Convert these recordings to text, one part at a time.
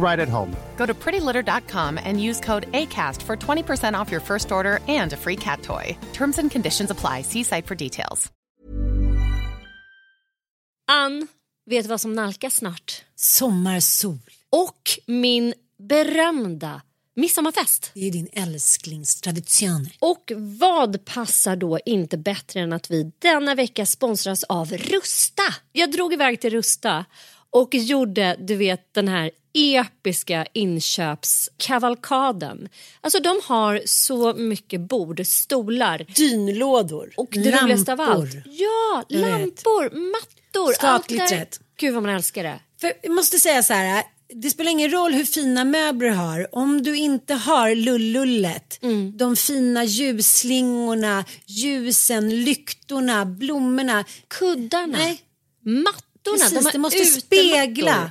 right at home. Go to prettylitter.com and use code ACAST for 20% off your first order and a free cat toy. Terms and conditions apply. See site for details. Ann, vet du vad som nalkas snart? Sommarsol. Och min berömda midsommarfest. Det är din älsklingstradition. Och vad passar då inte bättre än att vi denna vecka sponsras av Rusta? Jag drog iväg till Rusta och gjorde, du vet, den här episka inköpskavalkaden. Alltså de har så mycket bord, stolar. Dynlådor. Och det lampor. roligaste av allt. Ja, Jag vet. lampor, mattor. Skatglittret. Gud vad man älskar det. För jag måste säga så här. Det spelar ingen roll hur fina möbler du har. Om du inte har lullullet, Mm. de fina ljusslingorna, ljusen, lyktorna, blommorna. Kuddarna, Nej, mattorna. precis. de det måste utemattor. spegla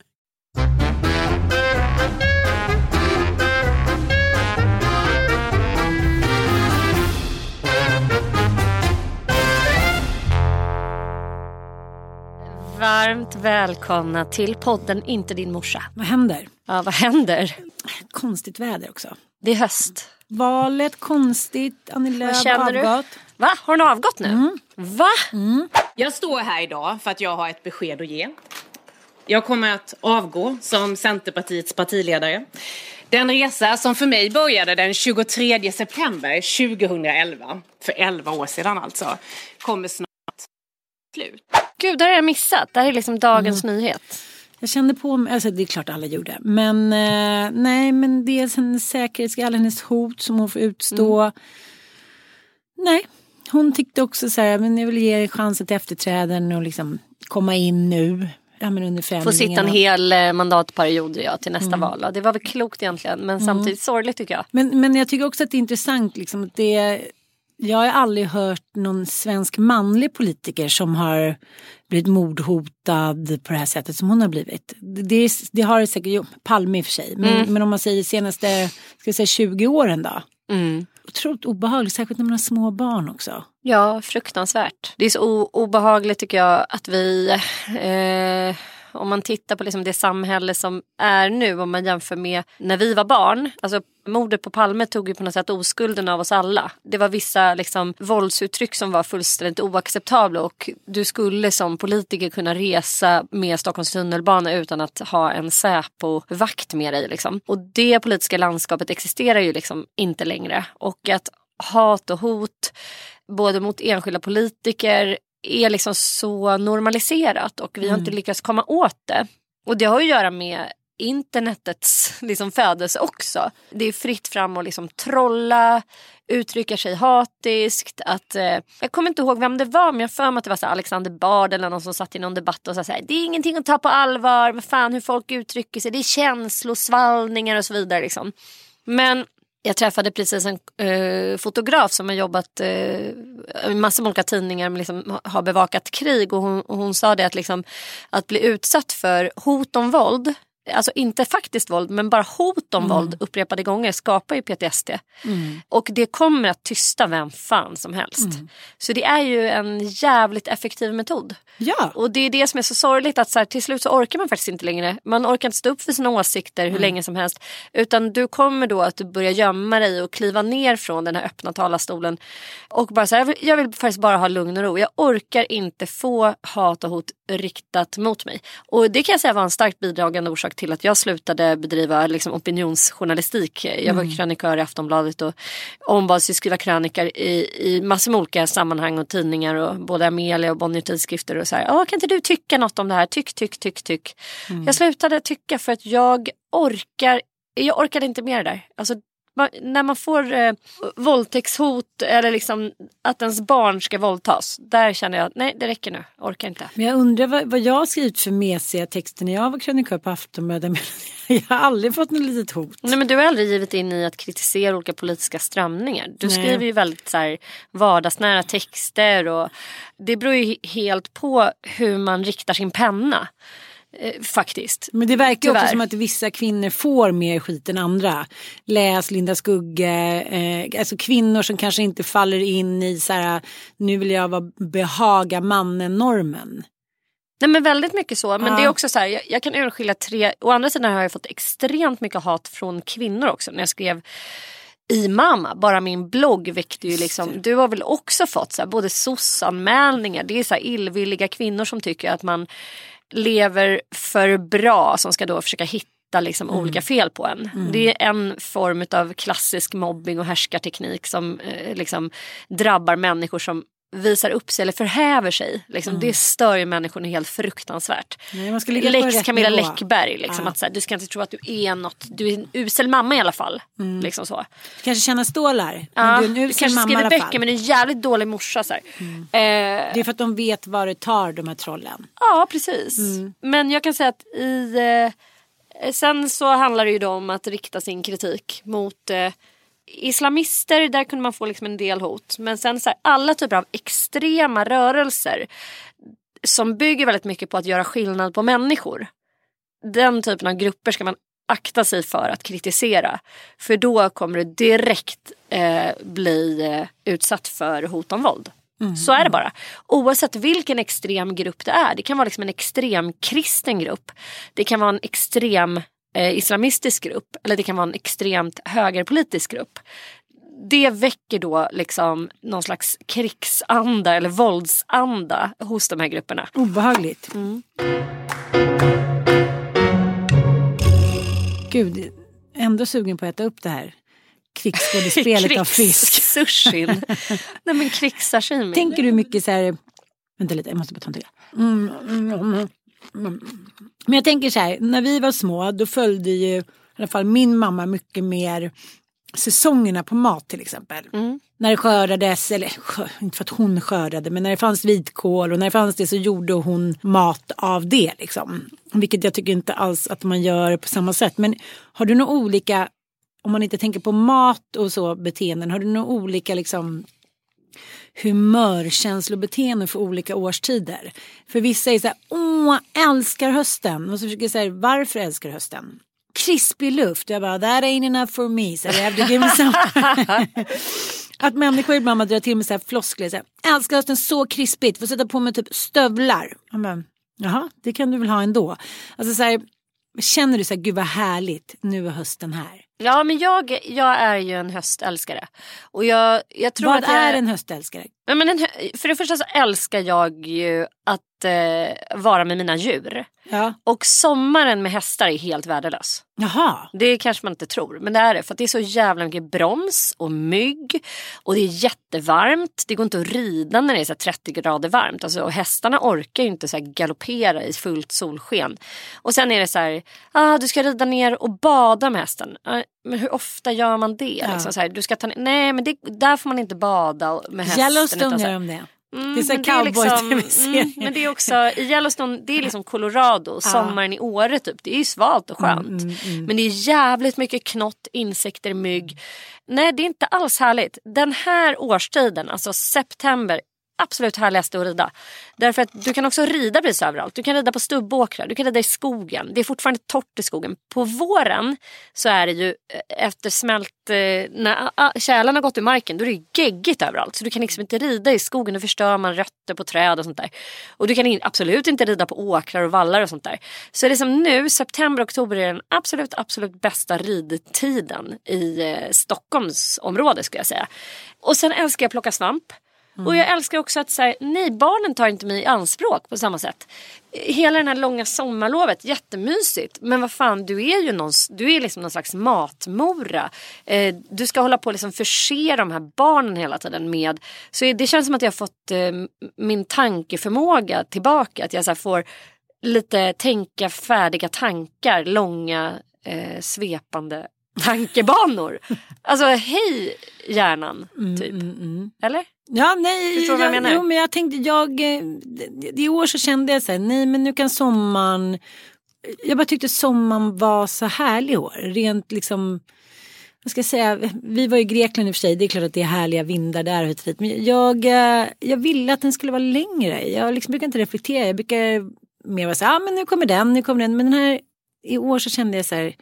Varmt välkomna till podden Inte din morsa. Vad händer? Ja, vad händer? Konstigt väder också. Det är höst. Valet konstigt, Annie Lööf Vad känner avgått. du? Va? Har hon avgått nu? Va? Jag står här idag för att jag har ett besked att ge. Jag kommer att avgå som Centerpartiets partiledare. Den resa som för mig började den 23 september 2011, för 11 år sedan alltså, kommer snart slut. Gud, det här har jag missat. Det här är liksom dagens nyhet. Jag kände på mig, alltså det är klart alla gjorde. Men eh, nej, men dels hennes säkerhet, alla hennes hot som hon får utstå. Mm. Nej, hon tyckte också så här, men jag vill ge chansen till efterträdaren och liksom komma in nu. Ja, men under Få sitta en hel eh, mandatperiod ja, till nästa val. Ja, Det var väl klokt egentligen, men samtidigt sorgligt tycker jag. Men, men jag tycker också att det är intressant. Liksom, att det, jag har aldrig hört någon svensk manlig politiker som har blivit mordhotad på det här sättet som hon har blivit. Det, det, har det säkert, jo, Palme i och för sig, men, men om man säger senaste ska säga 20 åren då. Mm. Otroligt obehagligt, särskilt när man har små barn också. Ja, fruktansvärt. Det är så obehagligt tycker jag att vi, eh, om man tittar på liksom det samhälle som är nu, om man jämför med när vi var barn. Alltså mordet på Palme tog ju på något sätt oskulden av oss alla. Det var vissa liksom, våldsuttryck som var fullständigt oacceptabla och du skulle som politiker kunna resa med Stockholms tunnelbana utan att ha en Säpo-vakt med dig. Liksom. Och det politiska landskapet existerar ju liksom inte längre. Och att hat och hot både mot enskilda politiker är liksom så normaliserat och vi har inte lyckats komma åt det. Och det har att göra med internetets liksom födelse också. Det är fritt fram att liksom trolla, uttrycka sig hatiskt. Att, eh, jag kommer inte ihåg vem det var men jag för mig att det var så Alexander Bard eller någon som satt i någon debatt och sa så här, det är ingenting att ta på allvar, vad fan hur folk uttrycker sig, det är känslosvallningar och så vidare. Liksom. Men jag träffade precis en eh, fotograf som har jobbat eh, i massor med olika tidningar men liksom har bevakat krig och hon, och hon sa det att, liksom, att bli utsatt för hot om våld Alltså inte faktiskt våld men bara hot om mm. våld upprepade gånger skapar ju PTSD. Mm. Och det kommer att tysta vem fan som helst. Mm. Så det är ju en jävligt effektiv metod. Ja. Och det är det som är så sorgligt att så här, till slut så orkar man faktiskt inte längre. Man orkar inte stå upp för sina åsikter hur mm. länge som helst. Utan du kommer då att börja gömma dig och kliva ner från den här öppna talarstolen. Och bara så här, jag, vill, jag vill faktiskt bara ha lugn och ro. Jag orkar inte få hat och hot riktat mot mig. Och det kan jag säga var en starkt bidragande orsak till att jag slutade bedriva liksom, opinionsjournalistik. Jag var mm. krönikör i Aftonbladet och ombads ju skriva krönikor i, i massor med olika sammanhang och tidningar och både Amelia och Bonnier tidskrifter och så här. kan inte du tycka något om det här? Tyck, tyck, tyck, tyck. Mm. Jag slutade tycka för att jag orkar jag orkade inte mer där. Alltså, när man får eh, våldtäktshot eller liksom att ens barn ska våldtas. Där känner jag att nej det räcker nu, orkar inte. Men jag undrar vad, vad jag har skrivit för mesiga texter när jag var krönikör på Aftonbladet. jag har aldrig fått något litet hot. Nej men du har aldrig givit in i att kritisera olika politiska strömningar. Du nej. skriver ju väldigt så här, vardagsnära texter och det beror ju helt på hur man riktar sin penna. Eh, faktiskt. Men det verkar Tyvärr. också som att vissa kvinnor får mer skit än andra. Läs Linda Skugge, eh, alltså kvinnor som kanske inte faller in i så här, nu vill jag vara behaga mannen-normen. Nej men väldigt mycket så. Men ja. det är också så här, jag, jag, kan urskilja tre, å andra sidan har jag fått extremt mycket hat från kvinnor också. När jag skrev i mamma, bara min blogg väckte ju liksom, du har väl också fått så här, både SOS-anmälningar, det är så här illvilliga kvinnor som tycker att man lever för bra som ska då försöka hitta liksom mm. olika fel på en. Mm. Det är en form av klassisk mobbing och härskarteknik som eh, liksom drabbar människor som visar upp sig eller förhäver sig. Liksom, mm. Det stör ju människorna helt fruktansvärt. Nej, Lex Camilla nivå. Läckberg. Liksom, ja. att, så här, du ska inte tro att du är något. Du är en usel mamma i alla fall. Mm. Liksom så. Du kanske tjänar stålar. Ja, men du är en usel du kanske skriver böcker men du är en jävligt dålig morsa. Så mm. eh, det är för att de vet var det tar de här trollen. Ja precis. Mm. Men jag kan säga att i eh, Sen så handlar det ju då om att rikta sin kritik mot eh, islamister, där kunde man få liksom en del hot. Men sen så här, alla typer av extrema rörelser som bygger väldigt mycket på att göra skillnad på människor. Den typen av grupper ska man akta sig för att kritisera. För då kommer du direkt eh, bli eh, utsatt för hot om våld. Mm. Så är det bara. Oavsett vilken extrem grupp det är. Det kan vara liksom en extrem kristen grupp. Det kan vara en extrem eh, islamistisk grupp eller det kan vara en extremt högerpolitisk grupp. Det väcker då liksom någon slags krigsanda eller våldsanda hos de här grupperna. Obehagligt. Mm. Gud, ändå sugen på att äta upp det här krigsskådespelet av fisk. Krigssushin. Nej men krigssashimi. Tänker du mycket så här, vänta lite jag måste bara ta en till. Mm, mm, mm. Men jag tänker så här, när vi var små då följde ju i alla fall min mamma mycket mer säsongerna på mat till exempel. Mm. När det skördades, eller inte för att hon skördade, men när det fanns vitkål och när det fanns det så gjorde hon mat av det. Liksom. Vilket jag tycker inte alls att man gör på samma sätt. Men har du några olika, om man inte tänker på mat och så beteenden, har du några olika liksom humörkänslobeteende för olika årstider. För vissa är så här, åh, älskar hösten. Och så försöker jag säga, varför älskar hösten? Krispig luft. Jag bara, that ain't enough for me. Så I have to give me. Att människor ibland drar till med så här floskler. Så här, älskar hösten så krispigt. Får sätta på mig typ stövlar. bara, Jaha, det kan du väl ha ändå. Alltså så här, känner du så här, gud vad härligt, nu är hösten här. Ja men jag, jag är ju en höstälskare. Och jag, jag tror Vad att jag, är en höstälskare? Ja, men en, för det första så älskar jag ju att eh, vara med mina djur. Ja. Och sommaren med hästar är helt värdelös. Jaha. Det kanske man inte tror, men det är det. För det är så jävla mycket broms och mygg. Och det är jättevarmt. Det går inte att rida när det är så här 30 grader varmt. Alltså, och hästarna orkar ju inte så galoppera i fullt solsken. Och sen är det så här, ah, du ska rida ner och bada med hästen. Men hur ofta gör man det? Ja. Liksom, så här, du ska ta, nej, men det, där får man inte bada med hästen. Yellowstone gör de det. Mm, det är så men här det är liksom- mm, Men det är också i Yellowstone, det är liksom Colorado, sommaren i Åre typ. Det är ju svalt och Mm, skönt. Men det är jävligt mycket knott, insekter, mygg. Nej det är inte alls härligt. Den här årstiden, alltså september, absolut härligaste att rida. Därför att du kan också rida precis överallt. Du kan rida på stubbåkrar, du kan rida i skogen. Det är fortfarande torrt i skogen. På våren så är det ju eh, efter smält, eh, när ah, ah, tjälen har gått ur marken, då är det ju geggigt överallt. Så du kan liksom inte rida i skogen, då förstör man rötter på träd och sånt där. Och du kan absolut inte rida på åkrar och vallar och sånt där. Så det är som nu, september, oktober är den absolut, absolut bästa ridtiden i eh, Stockholmsområdet skulle jag säga. Och sen älskar jag att plocka svamp. Och jag älskar också att säga, nej barnen tar inte mig i anspråk på samma sätt. Hela den här långa sommarlovet, jättemysigt. Men vad fan, du är ju någon, du är liksom någon slags matmora. Eh, du ska hålla på och liksom förse de här barnen hela tiden med. Så det känns som att jag har fått eh, min tankeförmåga tillbaka. Att jag så här får lite tänka färdiga tankar, långa eh, svepande tankebanor. alltså hej hjärnan, typ. Eller? Ja, nej, Förstår du vad jag jag, menar? Jo, men jag tänkte, jag, eh, i år så kände jag så här, nej men nu kan sommaren, jag bara tyckte sommaren var så härlig i år. Rent liksom, vad ska jag säga, vi var i Grekland i och för sig, det är klart att det är härliga vindar där och hit. Men jag, eh, jag ville att den skulle vara längre. Jag liksom brukar inte reflektera, jag brukar mer vara så här, ah, men nu kommer den, nu kommer den. Men den här, i år så kände jag så här,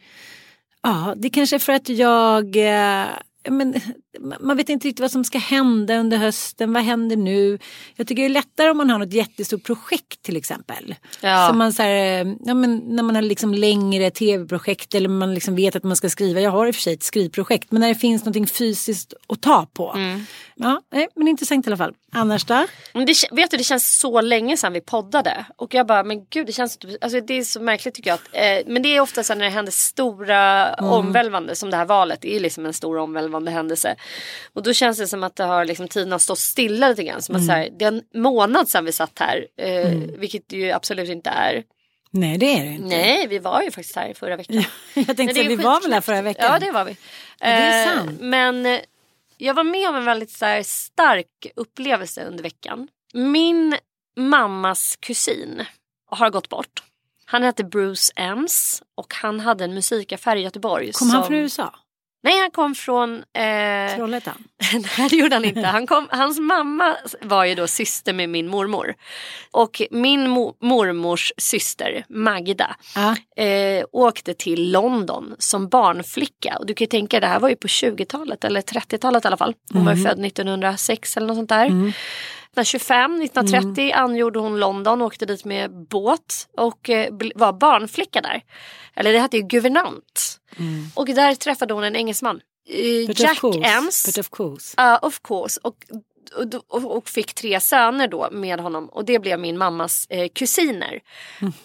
Ja, det kanske är för att jag... Eh, men, man vet inte riktigt vad som ska hända under hösten. Vad händer nu? Jag tycker det är lättare om man har något jättestort projekt till exempel. Ja. Som man, så här, eh, ja, men, när man har liksom längre tv-projekt eller man liksom vet att man ska skriva. Jag har i och för sig ett skrivprojekt. Men när det finns någonting fysiskt att ta på. Ja, nej, men intressant i alla fall. Annars då? Men det, vet du, det känns så länge sedan vi poddade. Och jag bara, men gud det känns alltså, det är så märkligt tycker jag. Att, eh, men det är ofta så när det händer stora omvälvande, som det här valet är liksom en stor omvälvande händelse. Och då känns det som att det har, liksom, tiden har stått stilla lite grann. Som att, så här, det är en månad sedan vi satt här, eh, vilket det ju absolut inte är. Nej, det är det inte. Nej, vi var ju faktiskt här förra veckan. Jag tänkte Men är vi var väl här förra veckan. Ja, det var vi. det är Eh, sant. Men eh, jag var med om en väldigt så här, stark upplevelse under veckan. Min mammas kusin har gått bort. Han hette Bruce Ems och han hade en musikaffär i Göteborg. Kom som... han från USA? Nej, han kom från... Eh... Trollhättan? Nej det gjorde han inte. Han kom, hans mamma var ju då syster med min mormor. Och min mo- mormors syster Magda Ja. eh, åkte till London som barnflicka. Och du kan ju tänka det här var ju på 20-talet eller 30-talet i alla fall. Hon var ju född 1906 eller något sånt där. 1925, 1930 angjorde hon London och åkte dit med båt och eh, var barnflicka där. Eller det hette ju guvernant. Och där träffade hon en engelsman. Eh, But Jack. Ems. But of course. Ja, of course. Och, och, och, fick tre söner då med honom och det blev min mammas eh, kusiner.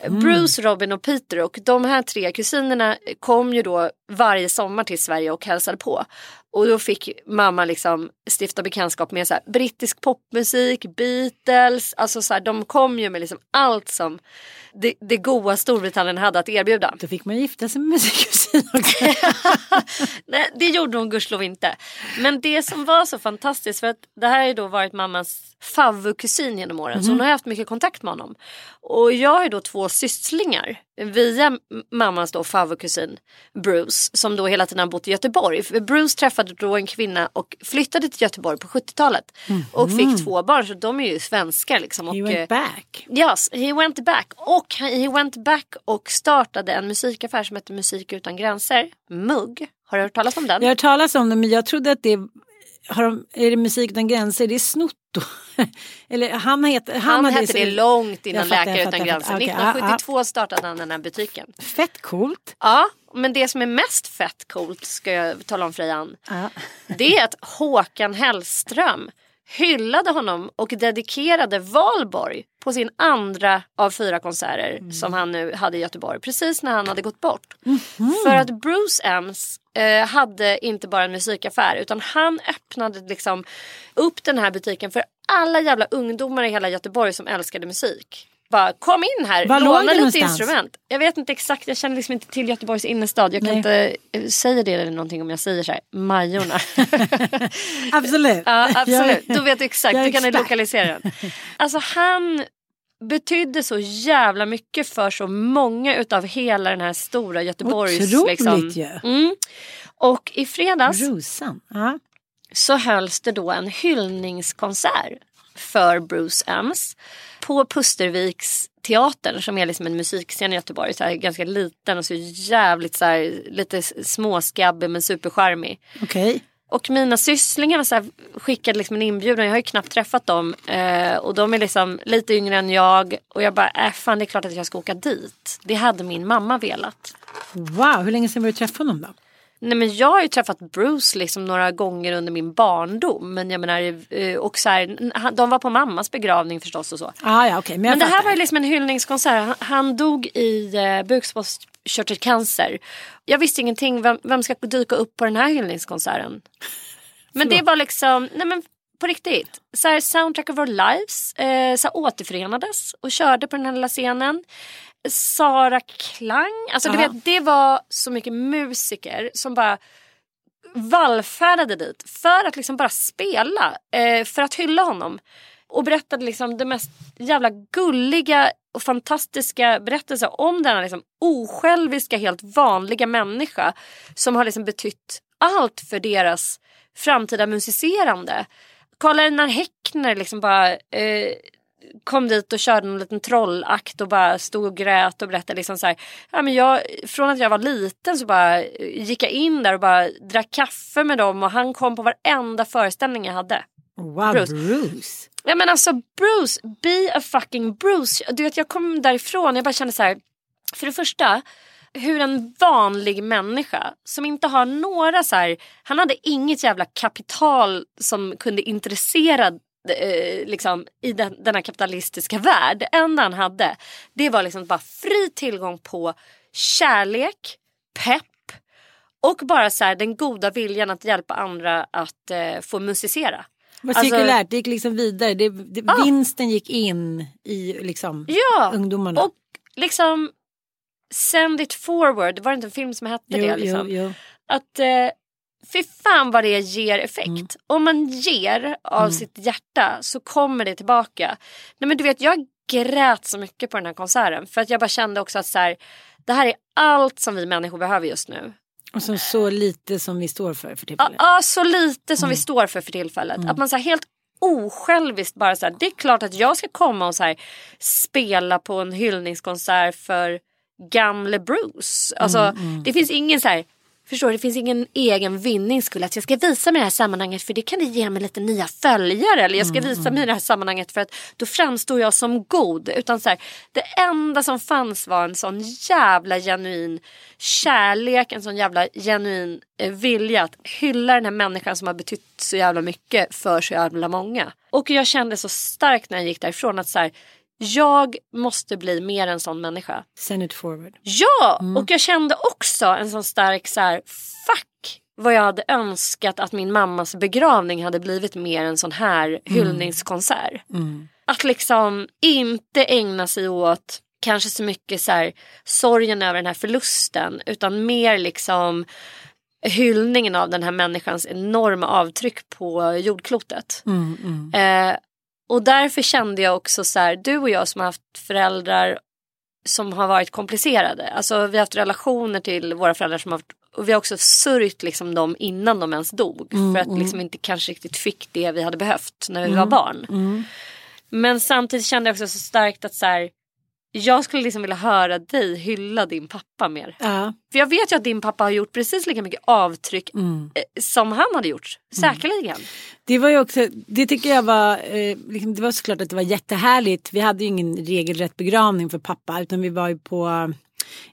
Bruce, Robin och Peter och de här tre kusinerna kom ju då varje sommar till Sverige och hälsade på. Och då fick mamma liksom stifta bekantskap med så här, brittisk popmusik, Beatles, alltså så här, de kom ju med liksom allt som det, det goa Storbritannien hade att erbjuda. Då fick man gifta sig med sin kusin också. Nej, det gjorde hon gudskelov inte. Men det som var så fantastiskt för att det här har ju då varit mammas favvokusin genom åren så hon har haft mycket kontakt med honom. Och jag har ju då två sysslingar via mammas då favvokusin Bruce som då hela tiden har bott i Göteborg. Bruce träffade då en kvinna och flyttade till Göteborg på 70-talet och fick två barn så de är ju svenskar liksom. Och, He eh, went back. Yes, he went back. Och he went back och startade en musikaffär som heter Musik utan gränser. MUG. Har du hört talas om den? Jag har hört talas om det men jag trodde att det har de, är det musik utan gränser, det är snott då? Eller han heter, han, Han, hette det långt innan fattar, Läkare utan gränser. ja, 1972 startade han den här butiken. Fett coolt. Ja, men det som är mest fett coolt ska jag tala om för Ann. Ja. Det är att Håkan Hellström hyllade honom och dedikerade Valborg på sin andra av fyra konserter Mm. som han nu hade i Göteborg. Precis när han hade gått bort. Mhm. För att Bruce Ems eh, hade inte bara en musikaffär utan han öppnade liksom upp den här butiken för alla jävla ungdomar i hela Göteborg som älskade musik. Bara kom in här, Var låna lite någonstans? instrument. Jag vet inte exakt, jag känner liksom inte till Göteborgs innerstad. Jag kan Nej. inte eh, säga det eller någonting om jag säger så här, Majorna. Absolut. ja absolut, då vet du exakt, du kan expert. lokalisera den. Alltså han betydde så jävla mycket för så många utav hela den här stora Göteborgs... Otroligt liksom. ju. Mm. Och i fredags Rosan. Ja. så hölls det då en hyllningskonsert för Bruce Ems på Pusterviks teatern som är liksom en musikscen i Göteborg. Så ganska liten och så jävligt så här, lite småskabbig men supercharmig. Okej. Och mina sysslingar så här, skickade liksom en inbjudan. Jag har ju knappt träffat dem. Eh, och de är liksom lite yngre än jag. Och jag bara, äh, fan det är klart att jag ska åka dit. Det hade min mamma velat. Wow, hur länge sedan var du träffade honom då? Nej men jag har ju träffat Bruce liksom några gånger under min barndom. Men jag menar, eh, och så här, de var på mammas begravning förstås och så. Ah, ja, okej. Men, Men det här var ju liksom en hyllningskonsert. Han, dog i eh, bukspottkörtelcancer. Jag visste ingenting. Vem, vem ska dyka upp på den här hyllningskonserten? Men det var liksom, nej men på riktigt. Så här, Soundtrack of our lives eh, så återförenades och körde på den här lilla scenen. Sara Klang, alltså du vet det var så mycket musiker som bara vallfärdade dit för att liksom bara spela, eh, för att hylla honom. Och berättade liksom det mest jävla gulliga och fantastiska berättelser om denna liksom osjälviska, helt vanliga människa som har liksom betytt allt för deras framtida musicerande. Karl Einar Häckner liksom bara eh, kom dit och körde en liten trollakt och bara stod och grät och berättade liksom så här, ja, men jag, från att jag var liten så bara eh, gick jag in där och bara drack kaffe med dem och han kom på varenda föreställning jag hade. Wow, Bruce. Bruce. Ja men alltså Bruce, be a fucking Bruce. Du vet jag kom därifrån jag bara kände så här. För det första, hur en vanlig människa som inte har några så här, han hade inget jävla kapital som kunde intressera eh, liksom, i den, denna kapitalistiska värld. Det enda han hade det var liksom bara fri tillgång på kärlek, pepp och bara så här, den goda viljan att hjälpa andra att eh, få musicera. Vad Alltså- cirkulärt, det gick liksom vidare. Det, det, Ja. Vinsten gick in i liksom Ja, ungdomarna. och liksom Send it forward, var det inte en film som hette jo, det? Liksom? jo, jo. Att eh, fy fan vad det ger effekt. Mm. Om man ger av sitt hjärta så kommer det tillbaka. Nej men du vet jag grät så mycket på den här konserten för att jag bara kände också att så här, det här är allt som vi människor behöver just nu. Och så, så lite som vi står för för Ja, tillfället. ja, så lite Mm. som vi står för för tillfället. Att man så här helt osjälviskt bara så här, det är klart att jag ska komma och så här, spela på en hyllningskonsert för gamle Bruce. Alltså Mm, det finns ingen så här, förstår du, det finns ingen egen vinning skulle att jag ska visa mig i det här sammanhanget för det kan det ge mig lite nya följare eller jag ska Mm, visa mig i det här sammanhanget för att då framstår jag som god. Utan så här, det enda som fanns var en sån jävla genuin kärlek, en sån jävla genuin eh, vilja att hylla den här människan som har betytt så jävla mycket för så jävla många. Och jag kände så starkt när jag gick därifrån att så här, jag måste bli mer en sån människa. Send it forward. Ja! Och jag kände också en sån stark så här, fuck vad jag hade önskat att min mammas begravning hade blivit mer en sån här hyllningskonsert. Att liksom inte ägna sig åt kanske så mycket så här, sorgen över den här förlusten utan mer liksom hyllningen av den här människans enorma avtryck på jordklotet. Eh, och därför kände jag också så här, du och jag som har haft föräldrar som har varit komplicerade. Alltså vi har haft relationer till våra föräldrar som har varit, och vi har också sörjt liksom dem innan de ens dog. för att liksom inte kanske riktigt fick det vi hade behövt när vi var barn. Men samtidigt kände jag också så starkt att så här, jag skulle liksom vilja höra dig hylla din pappa mer. Ja. För jag vet ju att din pappa har gjort precis lika mycket avtryck Mm. eh, som han hade gjort. Säkerligen. Det var ju också, det tycker jag var, eh, liksom, det var såklart att det var jättehärligt. Vi hade ju ingen regelrätt begravning för pappa utan vi var ju på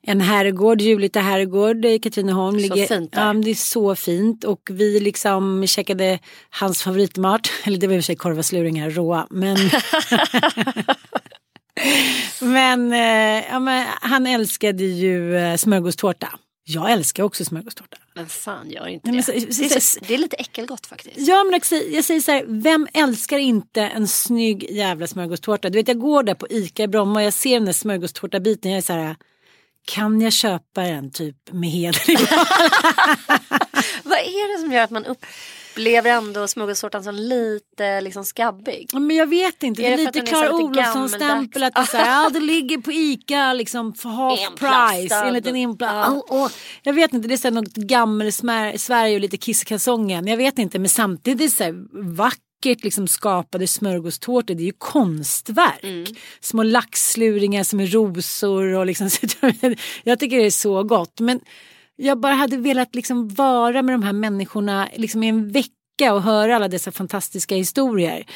en herrgård, Julita herrgård i Katrineholm. Så fint där. Ja, det är så fint och vi liksom käkade hans favoritmat. Eller det var i och för sig korvasluringar råa. Men, men, eh, ja, men han älskade ju eh, smörgåstårta. Jag älskar också smörgåstårta. Men fan gör inte Nej, men det. så- så- det, är så- det är lite äckelgott faktiskt. Ja men jag säger så här, vem älskar inte en snygg jävla smörgåstårta? Du vet jag går där på ICA i Bromma och jag ser den där smörgåstårtabiten. Jag är så här, kan jag köpa en typ med heder? Vad är det som gör att man upplever ändå smörgåstårtan som lite liksom skabbig? Men jag vet inte, det Är det lite Clara Olofsson-stämpel att det, så här, ja, det ligger på ICA liksom för half Inplastad. price enligt en inplast. Ja. Oh, oh. Jag vet inte, det är så här något gammel Sverige och lite Kisskalsongen. Jag vet inte, men samtidigt så här vackert liksom skapade smörgåstårtor. Det är ju konstverk. Mm. Små laxluringar som är rosor och liksom. jag tycker det är så gott. Men jag bara hade velat liksom vara med de här människorna liksom i en vecka och höra alla dessa fantastiska historier.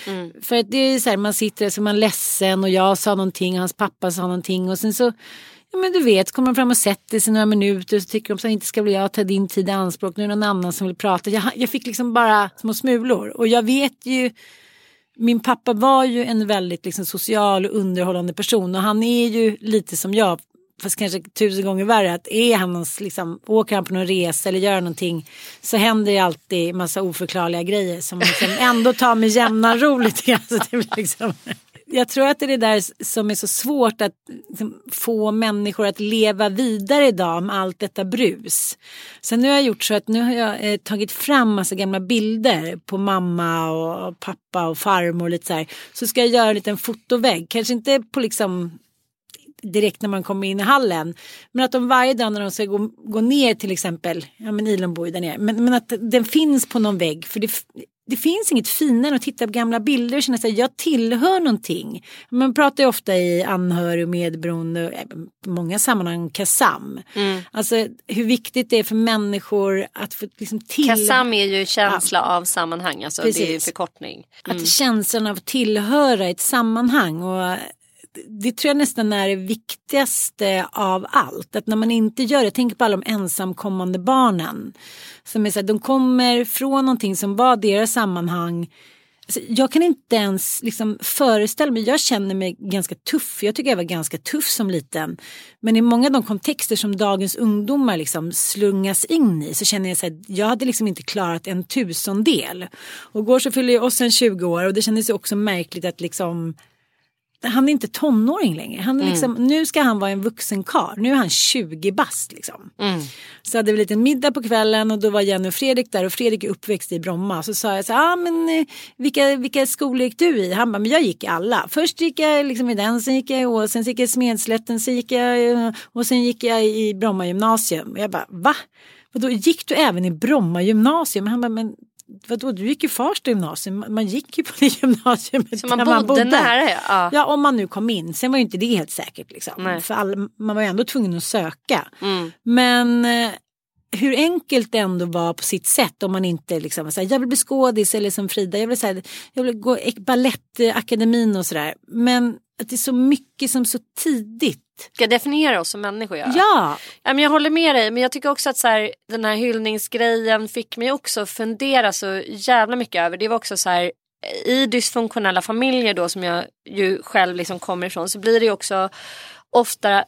För att det är så här, man sitter så är man ledsen och jag sa någonting och hans pappa sa någonting och sen så Ja men du vet, kommer de fram och sätter sig några minuter och så tycker de så här, inte ska bli jag ta din tid i anspråk, nu är det någon annan som vill prata. Jag, jag fick liksom bara små smulor och jag vet ju min pappa var ju en väldigt liksom, social och underhållande person och han är ju lite som jag fast kanske tusen gånger värre att är han någons, liksom, åker han på någon resa eller gör någonting så händer det alltid massa oförklarliga grejer som liksom ändå tar med jämna ro lite grann. Så det blir liksom, jag tror att det är det där som är så svårt att liksom, få människor att leva vidare idag med allt detta brus. Sen nu har jag gjort så att nu har jag eh, tagit fram massa gamla bilder på mamma och pappa och farmor och lite så här. Så ska jag göra en liten fotovägg, kanske inte på liksom direkt när man kommer in i hallen. Men att de varje dag när de ska gå, gå ner till exempel, ja men Ilon bor ju där nere, men, men att den finns på någon vägg. För det, det finns inget finare än att titta på gamla bilder och känna sig jag tillhör någonting. Man pratar ju ofta i anhörig och medberoende, och i många sammanhang KASAM. Alltså hur viktigt det är för människor att få liksom till... Kassam är ju känsla av sammanhang, alltså det är ju Precis. förkortning. Att känslan av att tillhöra ett sammanhang och det tror jag nästan är det viktigaste av allt. Att när man inte gör det, jag tänker på alla de ensamkommande barnen. Som är så här, de kommer från någonting som var deras sammanhang. Alltså, jag kan inte ens liksom föreställa mig, jag känner mig ganska tuff, jag tycker jag var ganska tuff som liten. Men i många av de kontexter som dagens ungdomar liksom slungas in i så känner jag så här, jag hade liksom inte klarat en tusendel. Och går så fyller jag oss en 20 år och det kändes ju också märkligt att liksom han är inte tonåring längre. Han är liksom, Nu ska han vara en vuxen karl. Nu är han 20 bast. Liksom. Så hade vi en liten middag på kvällen och då var Jenny och Fredrik där och Fredrik är uppväxt i Bromma. Så sa jag så ah, men eh, vilka, vilka skolor gick du i? Han bara, men jag gick i alla. Först gick jag liksom i den, sen gick jag i Ås, sen gick jag i Smedslätten, sen gick jag och sen gick jag i Bromma gymnasium. Och jag bara, va? Och då gick du även i Bromma gymnasium? Han bara, men vadå, du gick ju Farsta gymnasium. Man- Man gick ju på det gymnasiumet Så man där bodde, nära ja. ja. Om man nu kom in. Sen var ju inte det helt säkert. Liksom. Nej. För all, man var ju ändå tvungen att söka. Mm. Men eh, hur enkelt det ändå var på sitt sätt om man inte liksom så här, jag vill bli skådis eller som Frida, jag vill, så här, jag vill gå Balettakademin och sådär. Men att det är så mycket som så tidigt. Ska definiera oss som människor. Ja. Ja, Ja, men jag håller med dig men jag tycker också att så här, den här hyllningsgrejen fick mig också fundera så jävla mycket över. Det var också så här i dysfunktionella familjer då som jag ju själv liksom kommer ifrån så blir det också ofta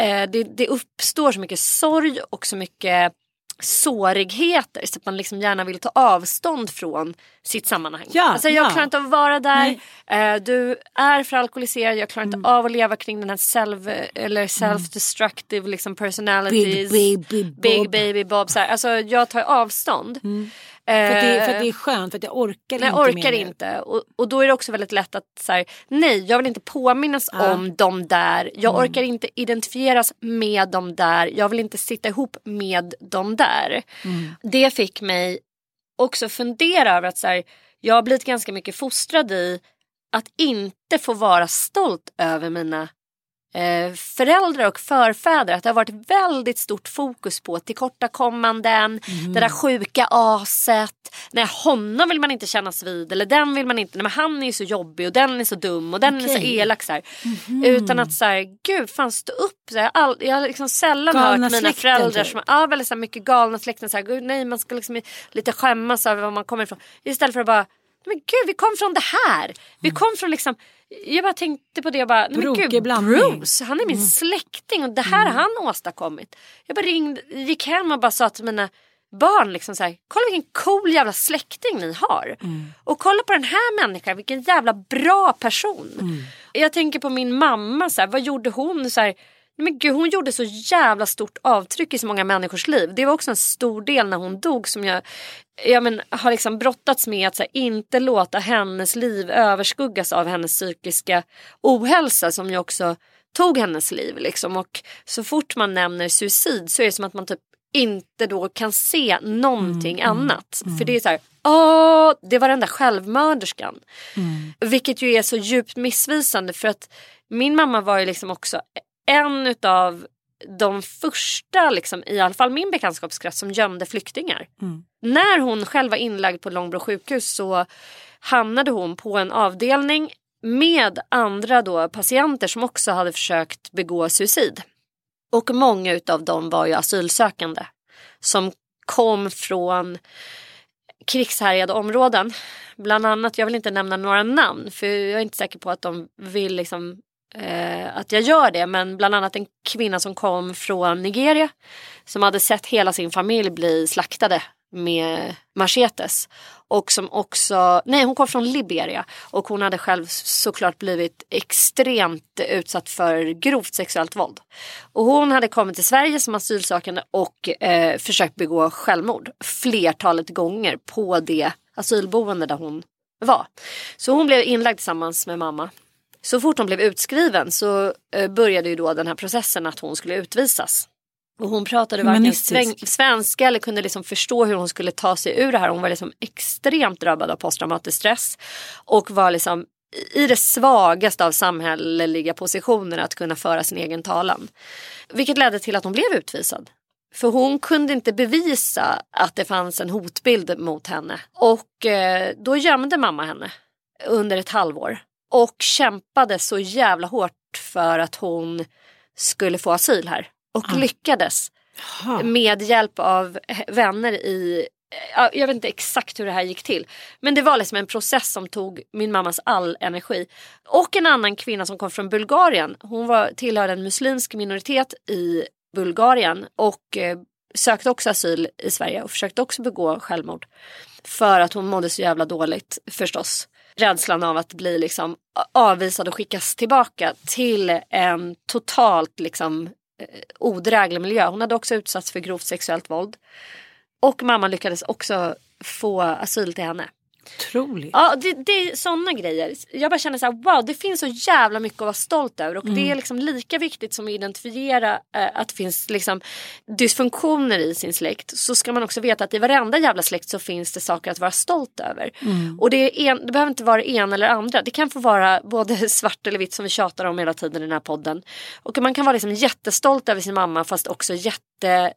eh, det, det uppstår så mycket sorg och så mycket sårigheter så att man liksom gärna vill ta avstånd från sitt sammanhang. Ja, alltså jag ja. klarar inte av att vara där. Nej. Mm. Eh, du är för alkoholiserad, jag klarar inte av att leva kring den här self, eller self-destructive liksom personalities. Big baby Bob. Big baby Bob. Så här. Alltså jag tar avstånd. För att, det, för att Eh, det är skönt, för att jag orkar Nej, inte jag orkar inte. Och, och då är det också väldigt lätt att så här, nej, jag vill inte påminnas Ja. om de där. Jag Mm. orkar inte identifieras med de där. Jag vill inte sitta ihop med de där. Mm. Det fick mig också fundera över att så här, jag har blivit ganska mycket fostrad i att inte få vara stolt över mina eh, föräldrar och förfäder att det har varit väldigt stort fokus på tillkortakommanden, mm. det där sjuka aset. Nej honom vill man inte kännas vid eller den vill man inte, nej men han är ju så jobbig och den är så dum och den okay. är så elak. Så mm. Utan att så här, gud fan stå upp. Så här, all, jag har liksom sällan galna hört mina släkten, föräldrar typ. som ja, väldigt så här, mycket galna släkten. Så här, gud, nej man ska liksom lite skämmas över var man kommer ifrån. Istället för att bara men gud vi kom från det här. Vi kom från liksom jag bara tänkte på det och bara, nej men gud, Bruce, han är min mm. släkting och det här mm. har han åstadkommit. Jag bara ringde, gick hem och bara sa till mina barn liksom så här, kolla vilken cool jävla släkting ni har. Mm. Och kolla på den här människan, vilken jävla bra person. Mm. Jag tänker på min mamma, så här, vad gjorde hon? Så här, men gud, hon gjorde så jävla stort avtryck i så många människors liv. Det var också en stor del när hon dog som jag, jag men, har liksom brottats med att här, inte låta hennes liv överskuggas av hennes psykiska ohälsa som ju också tog hennes liv. Liksom. Och så fort man nämner suicid så är det som att man typ inte då kan se någonting mm, mm annat. Mm, För det är så här, åh, det var den där självmörderskan. Mm. Vilket ju är så djupt missvisande för att min mamma var ju liksom också en utav de första, liksom, i alla fall min bekantskapskrets, som gömde flyktingar. Mm. När hon själv var inlagd på Långbro sjukhus så hamnade hon på en avdelning med andra då patienter som också hade försökt begå suicid. Och många utav dem var ju asylsökande som kom från krigshärjade områden. Bland annat, jag vill inte nämna några namn för jag är inte säker på att de vill liksom eh, att jag gör det. Men bland annat en kvinna som kom från Nigeria som hade sett hela sin familj bli slaktade med machetes. Och som också, nej hon kom från Liberia och hon hade själv såklart blivit extremt utsatt för grovt sexuellt våld. Och hon hade kommit till Sverige som asylsökande och eh, försökt begå självmord flertalet gånger på det asylboende där hon var. Så hon blev inlagd tillsammans med mamma så fort hon blev utskriven så eh, började ju då den här processen att hon skulle utvisas. Och hon pratade varken svenska eller kunde liksom förstå hur hon skulle ta sig ur det här. Hon var liksom extremt drabbad av posttraumatisk stress. Och var liksom i det svagaste av samhälleliga positioner att kunna föra sin egen talan. Vilket ledde till att hon blev utvisad. För hon kunde inte bevisa att det fanns en hotbild mot henne. Och eh, då gömde mamma henne under ett halvår. Och kämpade så jävla hårt för att hon skulle få asyl här. Och ah. lyckades. Med hjälp av vänner i jag vet inte exakt hur det här gick till. Men det var liksom en process som tog min mammas all energi. Och en annan kvinna som kom från Bulgarien. Hon var, tillhörde en muslimsk minoritet i Bulgarien. Och eh, sökte också asyl i Sverige och försökte också begå självmord. För att hon mådde så jävla dåligt förstås rädslan av att bli liksom avvisad och skickas tillbaka till en totalt liksom eh, odräglig miljö. Hon hade också utsatts för grovt sexuellt våld. Och mamman lyckades också få asyl till henne. Otroligt. Ja, det, det är sådana grejer. Jag bara känner så här, wow, det finns så jävla mycket att vara stolt över. Och mm. det är liksom lika viktigt som att identifiera äh, att det finns liksom dysfunktioner i sin släkt. Så ska man också veta att i varenda jävla släkt så finns det saker att vara stolt över. Mm. Och det, en, det behöver inte vara det ena eller andra. Det kan få vara både svart eller vitt som vi tjatar om hela tiden i den här podden. Och man kan vara liksom jättestolt över sin mamma fast också jätte mm.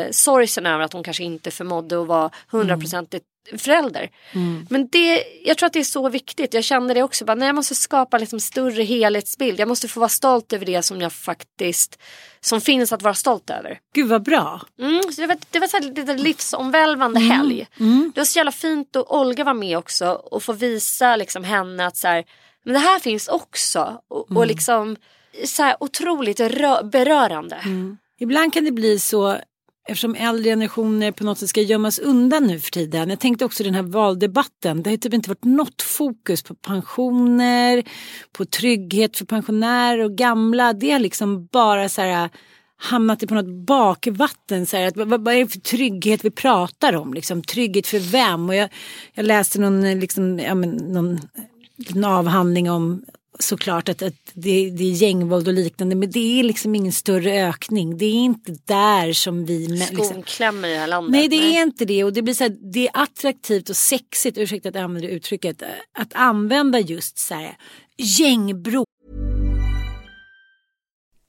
eh, sorgsen över att hon kanske inte förmådde att vara hundraprocentigt förälder. Mm. Men det, jag tror att det är så viktigt. Jag kände det också. Bara, nej, jag måste skapa liksom större helhetsbild. Jag måste få vara stolt över det som jag faktiskt som finns att vara stolt över. Gud vad bra. Mm, så det var, det var så här lite livsomvälvande mm. helg. Mm. Det var så jävla fint och Olga var med också och få visa liksom henne att så här, men det här finns också. Och, och mm. liksom så här otroligt berörande. Mm. Ibland kan det bli så eftersom äldre generationer på något sätt ska gömmas undan nu för tiden. Jag tänkte också den här valdebatten. Det har typ inte varit något fokus på pensioner, på trygghet för pensionärer och gamla. Det har liksom bara så här hamnat på något bakvatten. Så här, att, vad, vad är det för trygghet vi pratar om? Liksom, trygghet för vem? Och jag, jag läste någon, liksom, ja, men, någon en avhandling om såklart att, att det, det, är gängvåld och liknande men det är liksom ingen större ökning. Det är inte där som vi... Liksom, Skon klämmer i det här landet. Nej det nej. är inte det och det blir så här, det är attraktivt och sexigt, ursäkta att jag använder uttrycket, att använda just så här gängbro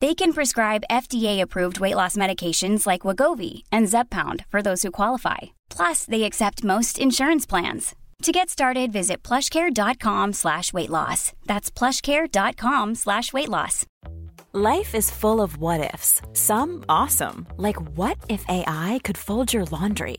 They can prescribe FDA-approved weight loss medications like Wagovi and Zepbound for those who qualify. Plus, they accept most insurance plans. To get started, visit plushcare.com slash weight loss. That's plushcare.com slash weight loss. Life is full of what ifs. Some awesome, like what if AI could fold your laundry?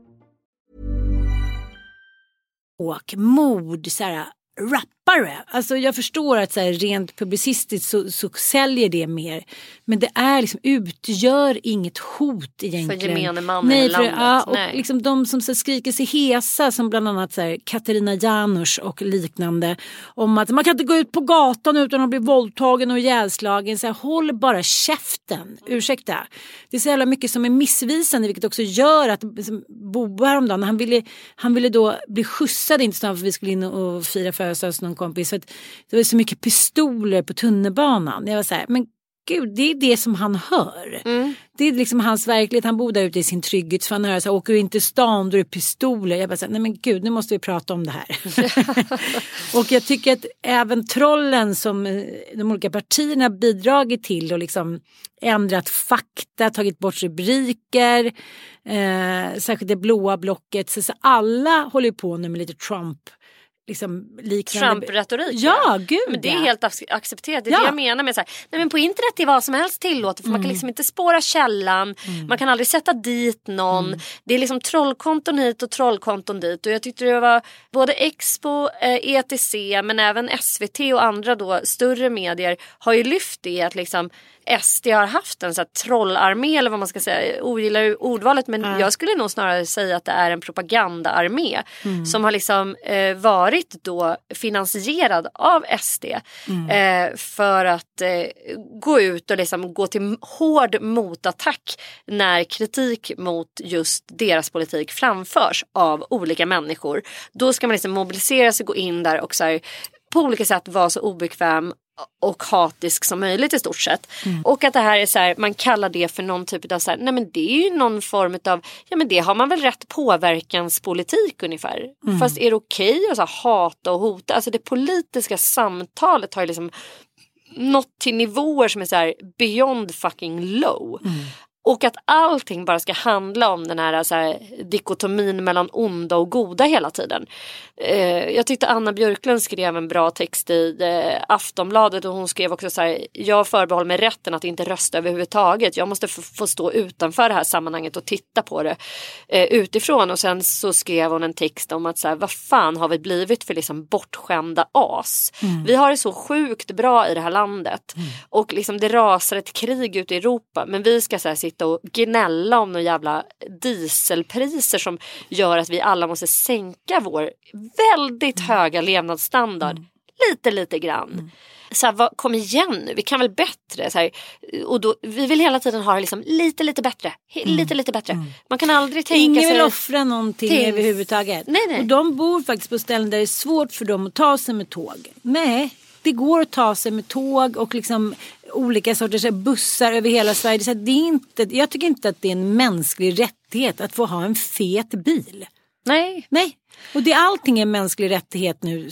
Bråk, mord, så här, rap rappare. Alltså jag förstår att så här, rent publicistiskt så, så säljer det mer. Men det är liksom, utgör inget hot egentligen. För gemene man Nej, i för, landet. Ja, och Nej. liksom de som så skriker sig hesa som bland annat så här, Katarina Janouch och liknande. Om att man kan inte gå ut på gatan utan att bli våldtagen och ihjälslagen. Så här, håll bara käften. Ursäkta. Det är så jävla mycket som är missvisande vilket också gör att liksom, Bobo häromdagen han ville, han ville då bli skjutsad inte snart för vi skulle in och fira födelsedag kompis. För det var så mycket pistoler på tunnelbanan. Jag var så här, men gud det är det som han hör. Det är liksom hans verklighet. Han bor där ute i sin trygghet. Så han hör så här, åker du inte stan då är det pistoler. Jag bara så här, nej men gud nu måste vi prata om det här. och jag tycker att även trollen som eh, de olika partierna bidragit till och liksom ändrat fakta, tagit bort rubriker. Eh, särskilt det blåa blocket. Så, så alla håller på nu med lite Trump. Liksom liknande. Trump-retorik. Ja, gud Men det är ja. helt ac- accepterat. Det är Ja. det jag menar med så här, nej men på internet är vad som helst tillåtet för man kan Mm. liksom inte spåra källan. Man kan aldrig sätta dit någon. Mm. Det är liksom trollkonton hit och trollkonton dit. Och jag tyckte det var både Expo, eh, ETC men även SVT och andra då större medier har ju lyft det att liksom SD har haft en så här trollarmé eller vad man ska säga. Jag ogillar ordvalet men jag skulle nog snarare säga att det är en propagandaarmé som har liksom eh, varit då finansierad av SD eh, för att eh, gå ut och liksom gå till hård motattack när kritik mot just deras politik framförs av olika människor. Då ska man liksom mobilisera sig, gå in där och så här, på olika sätt vara så obekväm och hatisk som möjligt i stort sett. Och att det här är så här, man kallar det för någon typ av så här, nej men det är ju någon form av, ja men det har man väl rätt påverkanspolitik ungefär. Fast är det okej att så här, hata och hota? Alltså det politiska samtalet har ju liksom nått till nivåer som är så här beyond fucking low. Och att allting bara ska handla om den här, så här dikotomin mellan onda och goda hela tiden. Eh, jag tyckte Anna Björklund skrev en bra text i eh, Aftonbladet och hon skrev också så här. Jag förbehåller mig rätten att inte rösta överhuvudtaget. Jag måste få stå utanför det här sammanhanget och titta på det eh, utifrån. Och sen så skrev hon en text om att så här, vad fan har vi blivit för liksom bortskämda as. Mm. Vi har det så sjukt bra i det här landet. Mm. Och liksom det rasar ett krig ute i Europa. Men vi ska så här, sitta och gnälla om några jävla dieselpriser som gör att vi alla måste sänka vår väldigt höga levnadsstandard. Mm. Lite, lite grann. Mm. Så här, vad, kom igen nu, vi kan väl bättre. Så här, och då, vi vill hela tiden ha det liksom lite, lite bättre. Mm. Lite, lite bättre. Mm. Man kan aldrig tänka Ingen sig... Ingen vill offra någonting till... överhuvudtaget. Nej, nej. Och de bor faktiskt på ställen där det är svårt för dem att ta sig med tåg. Nej, det går att ta sig med tåg och liksom olika sorters bussar över hela Sverige. Så det är inte, jag tycker inte att det är en mänsklig rättighet att få ha en fet bil. Nej. Nej. Och det, allting är en mänsklig rättighet nu.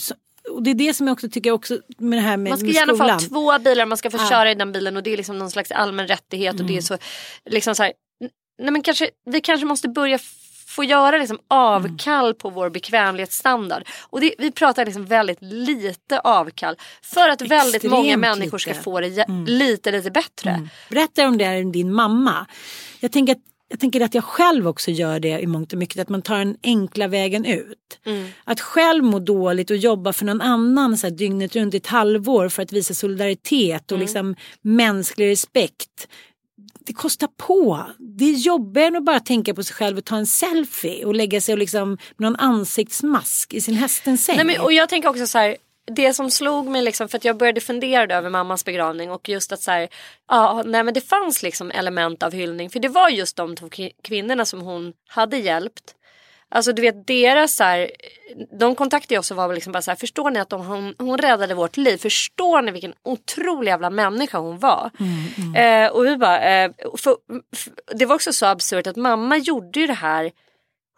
Och det är det som jag också tycker också med det här med Man ska med gärna få ha två bilar, man ska få ja. köra i den bilen och det är liksom någon slags allmän rättighet mm. och det är mm. så liksom så här, nej men kanske, vi kanske måste börja få göra liksom avkall mm. på vår bekvämlighetsstandard. Och det, vi pratar liksom väldigt lite avkall för att Extremt väldigt många människor ska få det mm. lite lite bättre. Mm. Berätta om det är din mamma. Jag tänker att jag tänker att jag själv också gör det i mångt och mycket, att man tar den enkla vägen ut. Mm. Att själv må dåligt och jobba för någon annan så här, dygnet runt i ett halvår för att visa solidaritet och mm. liksom mänsklig respekt det kostar på. Det är jobbigare än att bara tänka på sig själv och ta en selfie och lägga sig och liksom med någon ansiktsmask i sin hästens säng. Nej, men, och jag tänker också så här, det som slog mig liksom för att jag började fundera över mammas begravning och just att så här, ja, nej men det fanns liksom element av hyllning för det var just de två kvinnorna som hon hade hjälpt Alltså du vet deras så här, de kontaktade oss och var liksom bara så här, förstår ni att de, hon, hon räddade vårt liv? Förstår ni vilken otrolig jävla människa hon var? Mm, mm. Eh, och vi bara, eh, för, för, det var också så absurt att mamma gjorde ju det här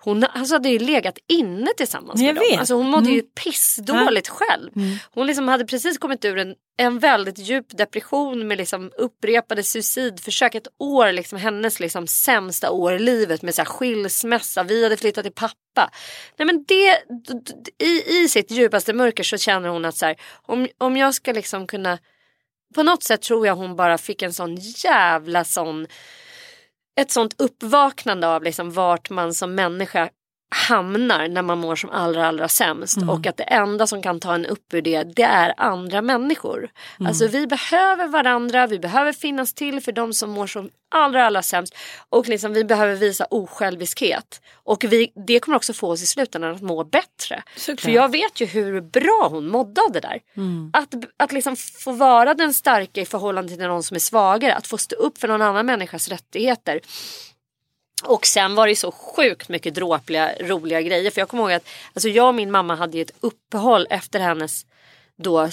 hon alltså, hade ju legat inne tillsammans med dem. Alltså, hon mådde mm. ju pissdåligt ja. själv. Mm. Hon liksom hade precis kommit ur en, en väldigt djup depression med liksom upprepade suicidförsök. Ett år, liksom, hennes liksom, sämsta år i livet med så här, skilsmässa. Vi hade flyttat till pappa. Nej, men det, i, I sitt djupaste mörker så känner hon att så här, om, om jag ska liksom kunna... På något sätt tror jag hon bara fick en sån jävla sån ett sånt uppvaknande av liksom vart man som människa hamnar när man mår som allra allra sämst mm. och att det enda som kan ta en upp ur det det är andra människor. Mm. Alltså vi behöver varandra, vi behöver finnas till för de som mår som allra allra sämst och liksom vi behöver visa osjälviskhet och vi, det kommer också få oss i slutändan att må bättre. Såklart. För jag vet ju hur bra hon mådde av det där. Mm. Att, att liksom få vara den starka i förhållande till någon som är svagare, att få stå upp för någon annan människas rättigheter och sen var det så sjukt mycket dråpliga roliga grejer. För jag kommer ihåg att alltså jag och min mamma hade ett uppehåll efter hennes då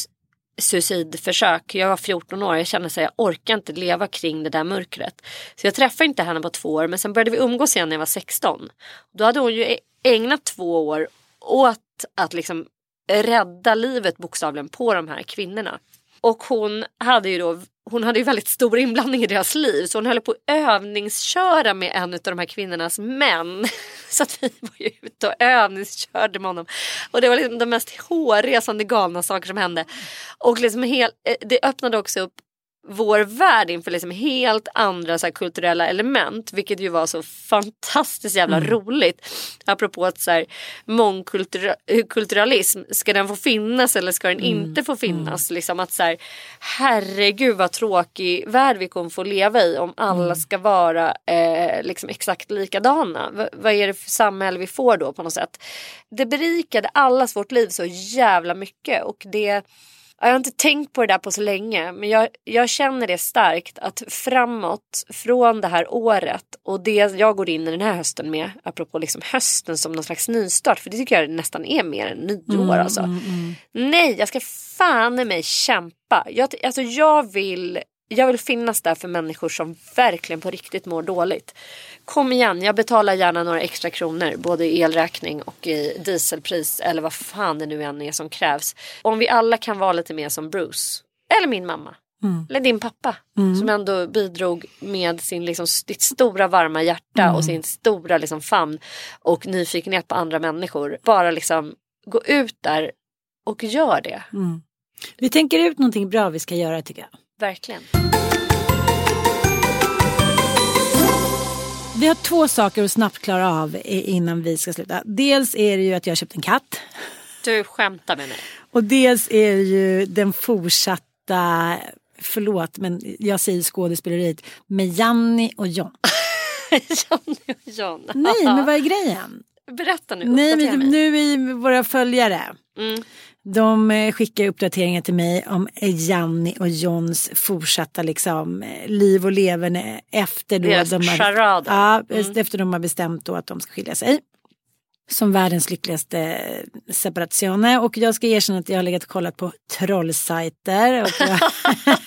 suicidförsök. Jag var 14 år. Jag kände att jag orkar inte leva kring det där mörkret. Så jag träffade inte henne på två år. Men sen började vi umgås igen när jag var 16. Då hade hon ju ägnat två år åt att liksom rädda livet bokstavligen på de här kvinnorna. Och hon hade ju då hon hade ju väldigt stor inblandning i deras liv så hon höll på att övningsköra med en av de här kvinnornas män. Så att vi var ju ute och övningskörde med honom. Och det var liksom de mest hårresande galna saker som hände. Och liksom hel, eh, det öppnade också upp vår värld inför liksom helt andra så här, kulturella element. Vilket ju var så fantastiskt jävla mm. roligt. Apropå att så här, mångkulturalism, ska den få finnas eller ska den mm. inte få finnas? Mm. Liksom att så här, herregud vad tråkig värld vi kommer få leva i om alla mm. ska vara eh, liksom exakt likadana. V vad är det för samhälle vi får då på något sätt? Det berikade allas vårt liv så jävla mycket och det jag har inte tänkt på det där på så länge men jag, jag känner det starkt att framåt från det här året och det jag går in i den här hösten med apropå liksom hösten som någon slags nystart för det tycker jag nästan är mer än nyår mm, alltså. Mm, mm. Nej jag ska fan i mig kämpa. Jag, alltså jag vill jag vill finnas där för människor som verkligen på riktigt mår dåligt. Kom igen, jag betalar gärna några extra kronor både i elräkning och i dieselpris eller vad fan det nu än är som krävs. Om vi alla kan vara lite mer som Bruce eller min mamma Mm. Eller din pappa som ändå bidrog med sin, liksom, sitt stora varma hjärta Mm. och sin stora liksom, famn och nyfikenhet på andra människor. Bara liksom gå ut där och gör det. Mm. Vi tänker ut någonting bra vi ska göra tycker jag. Verkligen. Vi har två saker att snabbt klara av innan vi ska sluta. Dels är det ju att jag har köpt en katt. Du skämtar med mig. Och dels är det ju den fortsatta, förlåt men jag säger skådespeleriet, med Janni och John. Johnny och John. Nej men vad är grejen? Berätta nu, Nej men mig. nu är våra följare. Mm. De eh, skickar uppdateringar till mig om Janni och Johns fortsatta liksom, eh, liv och leverne efter då Deras de har, ja, Mm. efter de har bestämt då att de ska skilja sig. Som världens lyckligaste separazione och jag ska erkänna att jag har legat och kollat på trollsajter. Och jag,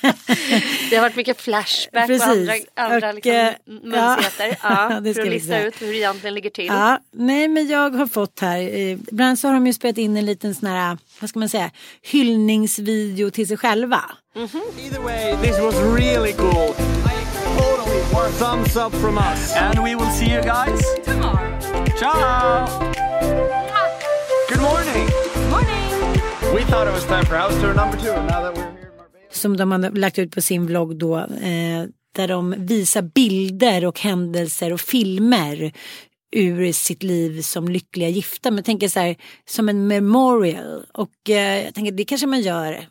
Det har varit mycket flashback Precis. och andra, andra Och, liksom, eh, mönsigheter. ja. För att lista ut hur det egentligen ligger till. Ja, nej men jag har fått här, eh, ibland så har de ju spelat in en liten sån här, vad ska man säga, hyllningsvideo till sig själva. Either way, this was really cool. Totally thumbs up from us. And we will see you guys tomorrow. Ciao! Good morning! Morning! We thought it was time for house tour number two, and now that we're here. Som de har lagt ut på sin vlogg då, eh, där de visar bilder och händelser och filmer ur sitt liv som lyckliga gifta. Men jag tänker så här, som en memorial. Och eh, jag tänker det kanske man gör.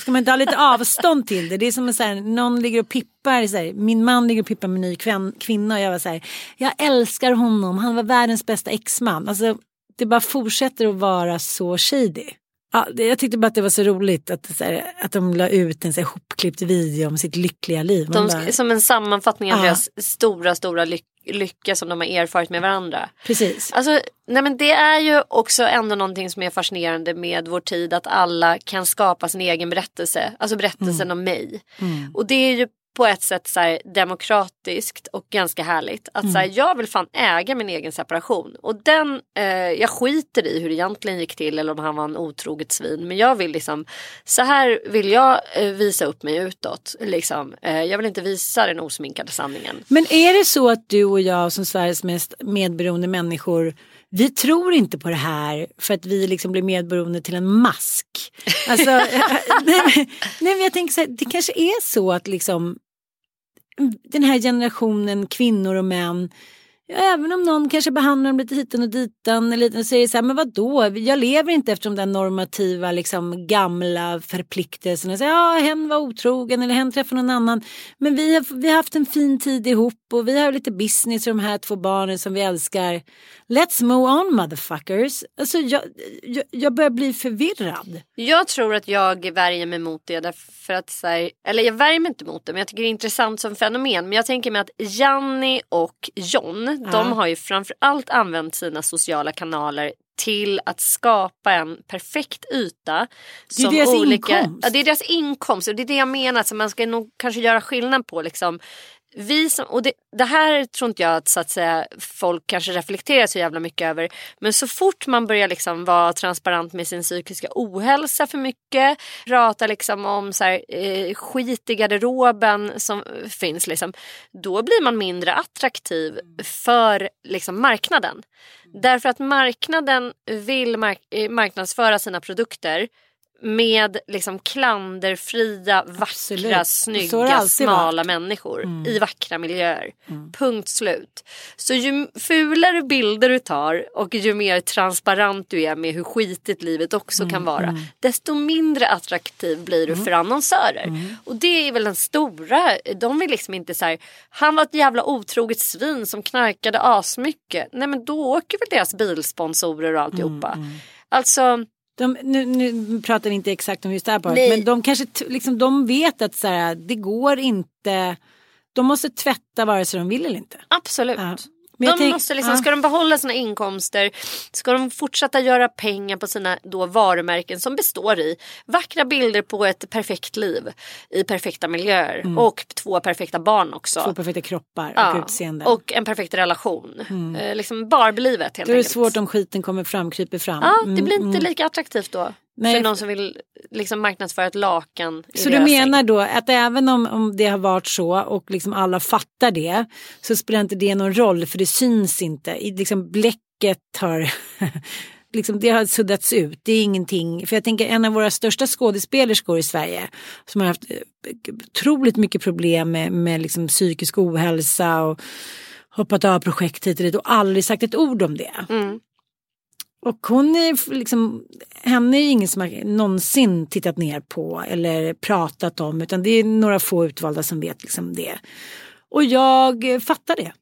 Ska man inte ha lite avstånd till det? Det är som så här, någon ligger och pippar, så här, min man ligger och pippar med en ny kvän, kvinna och jag var så här, jag älskar honom, han var världens bästa exman. Alltså det bara fortsätter att vara så shady. Ja, det, jag tyckte bara att det var så roligt att, så här, att de la ut en så här, hopklippt video om sitt lyckliga liv. De, bara, som en sammanfattning av Ja. deras stora, stora ly- lycka som de har erfarit med varandra. precis. Alltså, nej men det är ju också ändå någonting som är fascinerande med vår tid att alla kan skapa sin egen berättelse. Alltså berättelsen Mm. om mig. Och det är ju på ett sätt så här demokratiskt och ganska härligt. Att så här, Mm. jag vill fan äga min egen separation. Och den, eh, jag skiter i hur det egentligen gick till eller om han var en otroget svin. Men jag vill liksom, så här vill jag eh, visa upp mig utåt. Liksom. Eh, jag vill inte visa den osminkade sanningen. Men är det så att du och jag som Sveriges mest medberoende människor vi tror inte på det här för att vi liksom blir medberoende till en mask. Alltså, nej, men, nej men jag tänker så här, det kanske är så att liksom den här generationen kvinnor och män Ja, även om någon kanske behandlar dem lite hitan och ditan eller så är det så här, men vadå, jag lever inte efter de där normativa liksom gamla förpliktelserna. Så, ja, hen var otrogen eller hen träffade någon annan. Men vi har, vi har haft en fin tid ihop och vi har lite business och de här två barnen som vi älskar. Let's move on motherfuckers. Alltså jag, jag, jag börjar bli förvirrad. Jag tror att jag värjer mig mot det därför att så här, eller jag värjer mig inte mot det men jag tycker det är intressant som fenomen. Men jag tänker mig att Janni och John de har ju framförallt använt sina sociala kanaler till att skapa en perfekt yta. Det är deras inkomst. Ja, det är deras inkomst och det är det jag menar. Så man ska nog kanske göra skillnad på liksom vi som, och det, det här tror inte jag att, så att säga, folk kanske reflekterar så jävla mycket över. Men så fort man börjar liksom vara transparent med sin psykiska ohälsa för mycket. Prata liksom om så här, eh, skit i garderoben som finns. Liksom, då blir man mindre attraktiv för liksom, marknaden. Därför att marknaden vill mark- eh, marknadsföra sina produkter med liksom klanderfria, vackra, Absolut. Snygga, smala varit. människor Mm. i vackra miljöer. Punkt slut. Så ju fulare bilder du tar och ju mer transparent du är med hur skitigt livet också Mm, kan vara desto mindre attraktiv blir du för annonsörer. Mm. Och det är väl den stora, de vill liksom inte så här, han var ett jävla otroget svin som knarkade asmycket. Nej men då åker väl deras bilsponsorer och alltihopa. Mm, Alltså De, nu, nu pratar vi inte exakt om just det här paret, men de kanske liksom, de vet att så här, det går inte. De måste tvätta vare sig de vill eller inte. Absolut. Ja. Men De måste liksom, ja. Ska de behålla sina inkomster, ska de fortsätta göra pengar på sina då varumärken som består i vackra bilder på ett perfekt liv i perfekta miljöer och två perfekta barn också. Mm. Två perfekta kroppar Ja, och utseende. och en perfekt relation. Eh, liksom Barbie-livet helt Då är det enkelt. svårt om skiten kommer fram, kryper fram. Ja, det Mm, blir inte mm. lika attraktivt då. Nej. För någon som vill liksom marknadsföra ett lakan. Så du menar säng. då att även om, om det har varit så och liksom alla fattar det så spelar inte det någon roll för det syns inte. I, liksom bläcket har liksom, det har suddats ut. Det är ingenting. För jag tänker en av våra största skådespelerskor i Sverige som har haft eh, otroligt mycket problem med, med liksom psykisk ohälsa och hoppat av projekt hit och dit och aldrig sagt ett ord om det. Mm. Och hon är liksom, henne är ingen som har någonsin tittat ner på eller pratat om utan det är några få utvalda som vet liksom det. Och jag fattar det.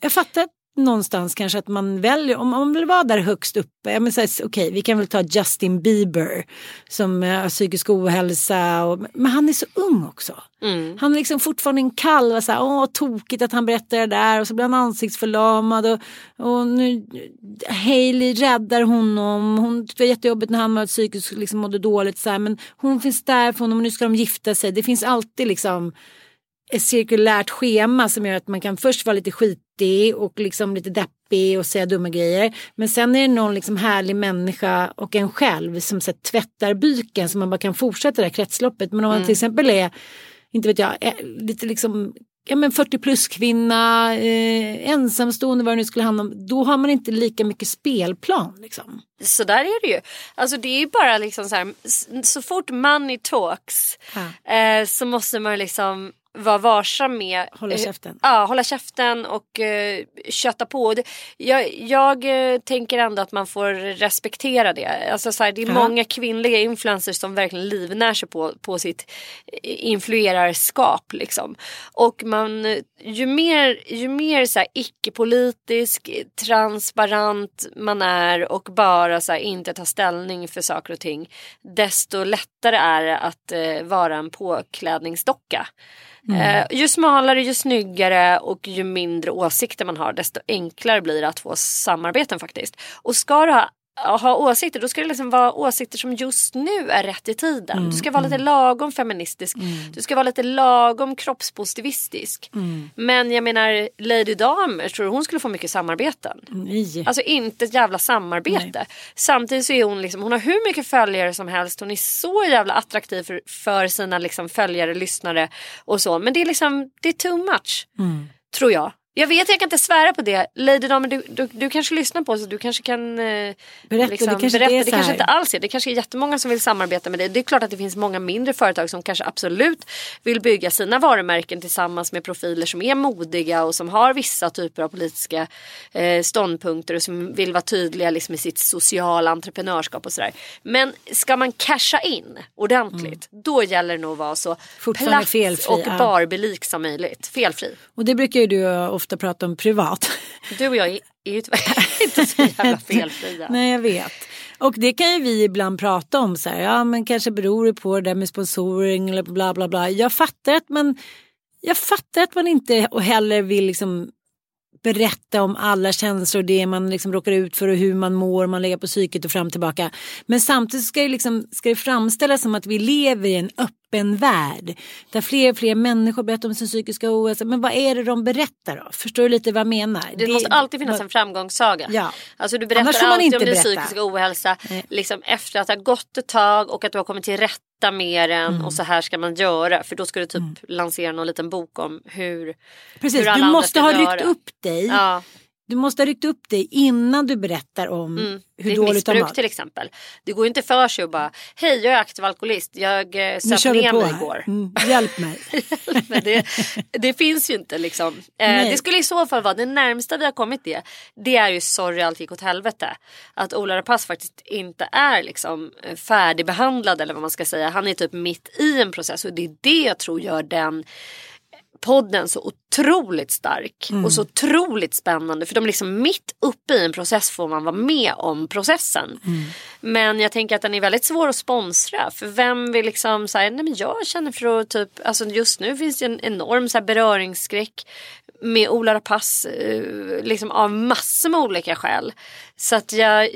Jag fattar någonstans kanske att man väljer, om man vill vara där högst uppe, ja, men så här, okej vi kan väl ta Justin Bieber som eh, har psykisk ohälsa, och, men han är så ung också. Mm. Han är liksom fortfarande en kalv, så här, åh tokigt att han berättar det där och så blir han ansiktsförlamad och, och nu Hailey räddar honom, hon det var jättejobbigt när han var psykiskt liksom mådde dåligt så här, men hon finns där för honom och nu ska de gifta sig. Det finns alltid liksom ett cirkulärt schema som gör att man kan först vara lite skitig och liksom lite deppig och säga dumma grejer. Men sen är det någon liksom härlig människa och en själv som så här, tvättar byken så man bara kan fortsätta det här kretsloppet. Men om man Mm. till exempel är, inte vet jag, eh, lite liksom Ja, men 40 plus kvinna, eh, ensamstående vad det nu skulle handla om. Då har man inte lika mycket spelplan. Liksom. Så där är det ju. Alltså det är bara liksom så här, så fort money talks eh, så måste man liksom vara varsam med. Hålla eh, käften. Ja, hålla käften och eh, kötta på. Det, jag jag eh, tänker ändå att man får respektera det. Alltså så här, det är Ja. många kvinnliga influencers som verkligen livnär sig på, på sitt eh, influerarskap. Liksom. Och man, ju mer, ju mer så här, icke-politisk, transparent man är och bara så här, inte tar ställning för saker och ting. Desto lättare är det att eh, vara en påklädningsdocka. Mm. Eh, ju smalare, ju snyggare och ju mindre åsikter man har desto enklare blir det att få samarbeten faktiskt. Och ska du ha, ha åsikter då ska det liksom vara åsikter som just nu är rätt i tiden. Mm, Du ska vara lite lagom feministisk. Du ska vara lite lagom kroppspositivistisk. Mm. Men jag menar Lady Damer, tror du hon skulle få mycket samarbeten? Nej. Alltså inte ett jävla samarbete. Samtidigt så är hon liksom, hon har hur mycket följare som helst. Hon är så jävla attraktiv för, för sina liksom följare, lyssnare och så. Men det är liksom, det är too much. Mm. Tror jag. Jag vet, jag kan inte svära på det. Lady Damer, du, du, du kanske lyssnar på oss och du kanske kan eh, Berätta, liksom, det kanske berätta. det så kanske inte alls är. Det kanske är jättemånga som vill samarbeta med dig. Det är klart att det finns många mindre företag som kanske absolut vill bygga sina varumärken tillsammans med profiler som är modiga och som har vissa typer av politiska eh, ståndpunkter och som vill vara tydliga liksom, i sitt sociala entreprenörskap och sådär. Men ska man casha in ordentligt då gäller det nog att vara så Mm. Felfri, och barbelik som möjligt. Felfri. Och det brukar ju du ofta prata om privat. Du och jag är, är ju tyvärr inte så jävla felfria. Nej jag vet. Och det kan ju vi ibland prata om så här, ja men kanske beror det på det där med sponsoring eller bla bla bla. Jag fattar att man, jag fattar att man inte och heller vill liksom berätta om alla känslor, det man liksom råkar ut för och hur man mår, man lägger på psyket och fram och tillbaka. Men samtidigt ska det, liksom, ska det framställas som att vi lever i en öppen värld. Där fler och fler människor berättar om sin psykiska ohälsa. Men vad är det de berättar då? Förstår du lite vad jag menar? Det, måste alltid finnas en framgångssaga. Ja. Alltså du berättar alltid om din berätta. psykiska ohälsa liksom efter att det har gått ett tag och att du har kommit till rätta med den Mm. och så här ska man göra. För då ska du typ lansera någon liten bok om hur, Precis, hur alla du måste ha ryckt upp dig. Ja. Du måste ha ryckt upp dig innan du berättar om Mm. hur dåligt du har mått. till exempel. Det går ju inte för sig att bara hej jag är aktiv alkoholist. Jag eh, söp ner mig här. igår. Mm, hjälp mig. Men det, det finns ju inte liksom. Eh, det skulle i så fall vara det närmsta vi har kommit det. Det är ju sorry allt gick åt helvete. Att Ola Rapace faktiskt inte är liksom eh, färdigbehandlad eller vad man ska säga. Han är typ mitt i en process och det är det jag tror gör den podden så otroligt stark Mm. och så otroligt spännande för de är liksom mitt uppe i en process får man vara med om processen. Mm. Men jag tänker att den är väldigt svår att sponsra för vem vill liksom säga nej men jag känner för att typ alltså just nu finns det en enorm så beröringsskräck med Ola Rapace eh, liksom av massor med olika skäl. Så att jag,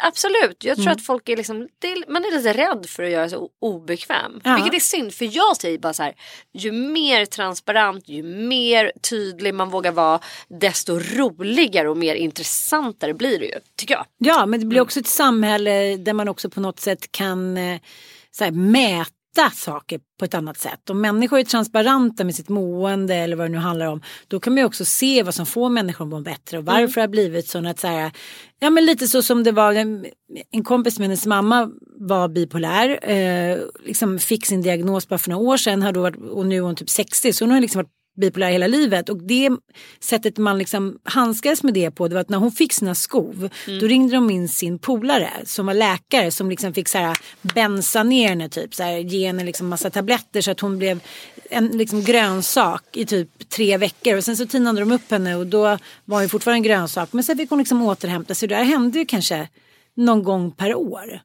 absolut, jag tror Mm. att folk är liksom, man är lite rädd för att göra sig obekväm. Ja. Vilket är synd för jag säger bara så här, ju mer transparent, ju mer tydlig man vågar vara, desto roligare och mer intressantare blir det ju, tycker jag. Ja, men det blir också ett samhälle där man också på något sätt kan eh, så här, mäta saker på ett annat sätt. Om människor är transparenta med sitt mående eller vad det nu handlar om, då kan man ju också se vad som får människor att må bättre och varför det har blivit så att så här, ja men lite så som det var, en, en kompis med hennes mamma var bipolär, eh, liksom fick sin diagnos bara för några år sedan har då varit, och nu är hon typ 60 så hon har liksom varit bipolär hela livet. Och det sättet man liksom handskades med det på det var att när hon fick sina skov då ringde de in sin polare som var läkare som liksom fick så här bensa ner henne typ så här, ge henne liksom massa tabletter så att hon blev en liksom grönsak i typ tre veckor. Och sen så tinade de upp henne och då var hon fortfarande en grönsak. Men sen fick hon liksom återhämta sig. Det här hände ju kanske någon gång per år.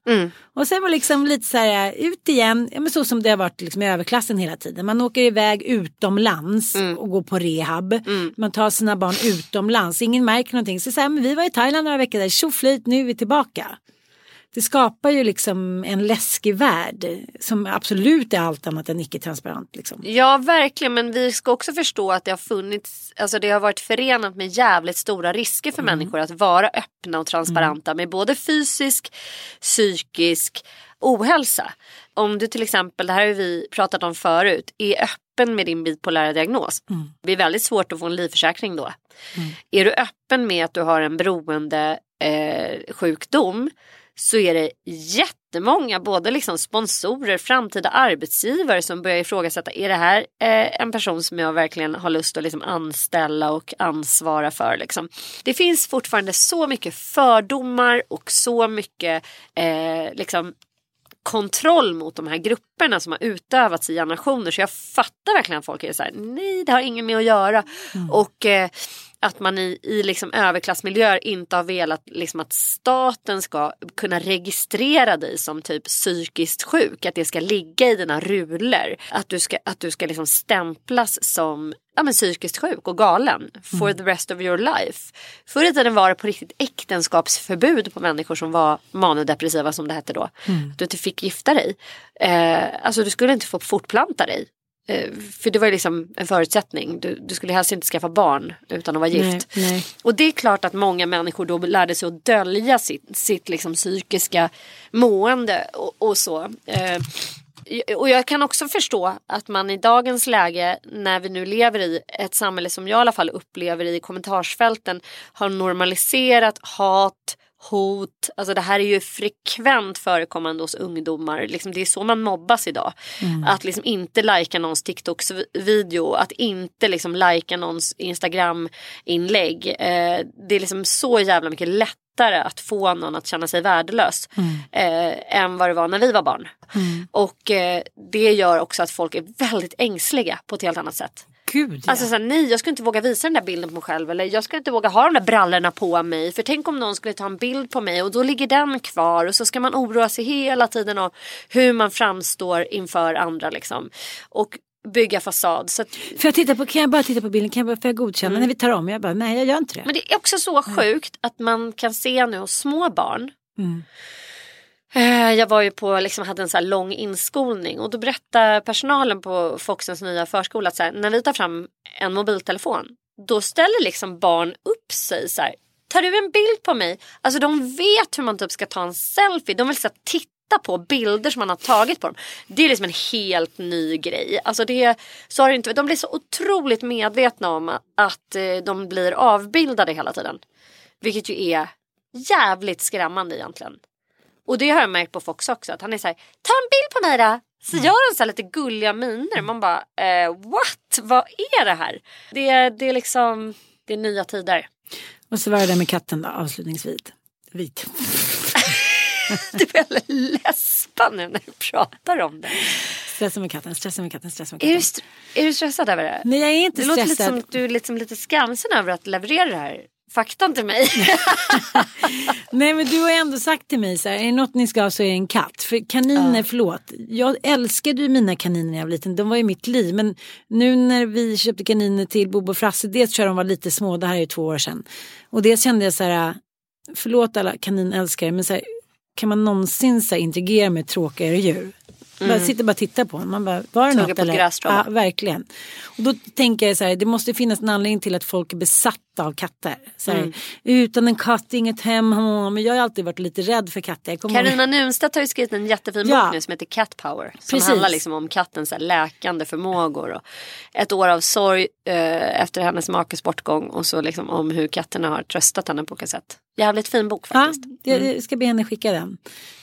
Och sen var liksom lite så här ut igen, ja, men så som det har varit liksom i överklassen hela tiden. Man åker iväg utomlands och går på rehab. Man tar sina barn utomlands, ingen märker någonting. Så, så här, men vi var i Thailand några veckor där, tjoflöjt nu är vi tillbaka. Det skapar ju liksom en läskig värld som absolut är allt annat än icke-transparent. Liksom. Ja verkligen men vi ska också förstå att det har funnits, alltså det har varit förenat med jävligt stora risker för människor att vara öppna och transparenta med både fysisk, psykisk ohälsa. Om du till exempel, det här har vi pratat om förut, är öppen med din bipolära diagnos. Det blir väldigt svårt att få en livförsäkring då. Är du öppen med att du har en beroende eh, sjukdom så är det jättemånga, både liksom sponsorer, framtida arbetsgivare som börjar ifrågasätta, är det här eh, en person som jag verkligen har lust att liksom anställa och ansvara för? Liksom. Det finns fortfarande så mycket fördomar och så mycket eh, liksom, kontroll mot de här grupperna som har utövats i generationer. Så jag fattar verkligen att folk är så här, nej det har ingen med att göra. Och eh, att man i, i liksom överklassmiljöer inte har velat liksom att staten ska kunna registrera dig som typ psykiskt sjuk. Att det ska ligga i dina rulor. Att du ska, att du ska liksom stämplas som ja, men psykiskt sjuk och galen for the rest of your life. Förr i tiden var det på riktigt äktenskapsförbud på människor som var manodepressiva som det hette då. Att du inte fick gifta dig. Eh, alltså du skulle inte få fortplanta dig. Eh, för det var ju liksom en förutsättning. Du, du skulle helst inte skaffa barn utan att vara gift. Nej, nej. Och det är klart att många människor då lärde sig att dölja sitt, sitt liksom psykiska mående och, och så. Eh, och jag kan också förstå att man i dagens läge när vi nu lever i ett samhälle som jag i alla fall upplever i kommentarsfälten har normaliserat hat, hot. Alltså det här är ju frekvent förekommande hos ungdomar. Liksom det är så man mobbas idag. Att liksom inte lajka någons TikToks-video. Att inte liksom lajka någons Instagram-inlägg. Eh, det är liksom så jävla mycket lättare att få någon att känna sig värdelös. Eh, än vad det var när vi var barn. Och eh, det gör också att folk är väldigt ängsliga på ett helt annat sätt. Gud ja. Alltså såhär, nej jag skulle inte våga visa den där bilden på mig själv. Eller jag skulle inte våga ha de där brallorna på mig. För tänk om någon skulle ta en bild på mig och då ligger den kvar. Och så ska man oroa sig hela tiden om hur man framstår inför andra liksom. Och bygga fasad. Så att, Får jag titta på, kan jag bara titta på bilden? Kan jag, bara- får jag godkänna när vi tar om? Jag bara, nej jag gör inte det. men det är också så sjukt att man kan se nu hos små barn. Eh, Eh, jag var ju på, liksom, hade en så här lång inskolning och då berättade personalen på Foxens nya förskola att så här, när vi tar fram en mobiltelefon då ställer liksom barn upp sig så här. Tar du en bild på mig? Alltså de vet hur man typ ska ta en selfie. De vill så här, titta på bilder som man har tagit på dem. Det är liksom en helt ny grej. Alltså det, så har det inte, de blir så otroligt medvetna om att, eh, de blir avbildade hela tiden. Vilket ju är jävligt skrämmande egentligen. Och det har jag märkt på Fox också. Att han är så här, ta en bild på mig då. Så gör han så här lite gulliga miner. Man bara, eh, what? Vad är det här? Det, är- det är liksom, det är nya tider. Och så var det där med katten då, avslutningsvis. Vit. Du börjar läspa nu när du pratar om det. Stressa med katten, stressa med katten, stressa med Är katten. du, st- är du stressad över det? Nej jag är inte Det låter lite stressad. som att du är liksom lite skamsen över att leverera det här. Fakta inte mig. Nej men du har ändå sagt till mig så här, är det något ni ska ha så är det en katt. För kaniner, Ja. förlåt, jag älskade ju mina kaniner när jag var liten, de var ju mitt liv. Men nu när vi köpte kaniner till Bobo och Frasse, dels tror jag de var lite små, det här är ju två år sedan. Och dels kände jag så här, förlåt alla kaninälskare, men så här, kan man någonsin så här, interagera med tråkigare djur? Mm. sitter bara och tittar på honom. Man bara, var det Tugga något på eller? Ja, verkligen. Och då tänker jag så här, det måste finnas en anledning till att folk är besatta av katter. Så här, Mm. Utan en katt, inget hem. mm, Men jag har alltid varit lite rädd för katter. Carina Nunstedt har ju skrivit en jättefin Ja. bok nu som heter Cat Power. Som Precis. handlar liksom om kattens här läkande förmågor. Och ett år av sorg eh, efter hennes makes bortgång. Och så liksom om hur katterna har tröstat henne på olika sätt. Jävligt fin bok faktiskt. Ja, jag jag ska be henne skicka den.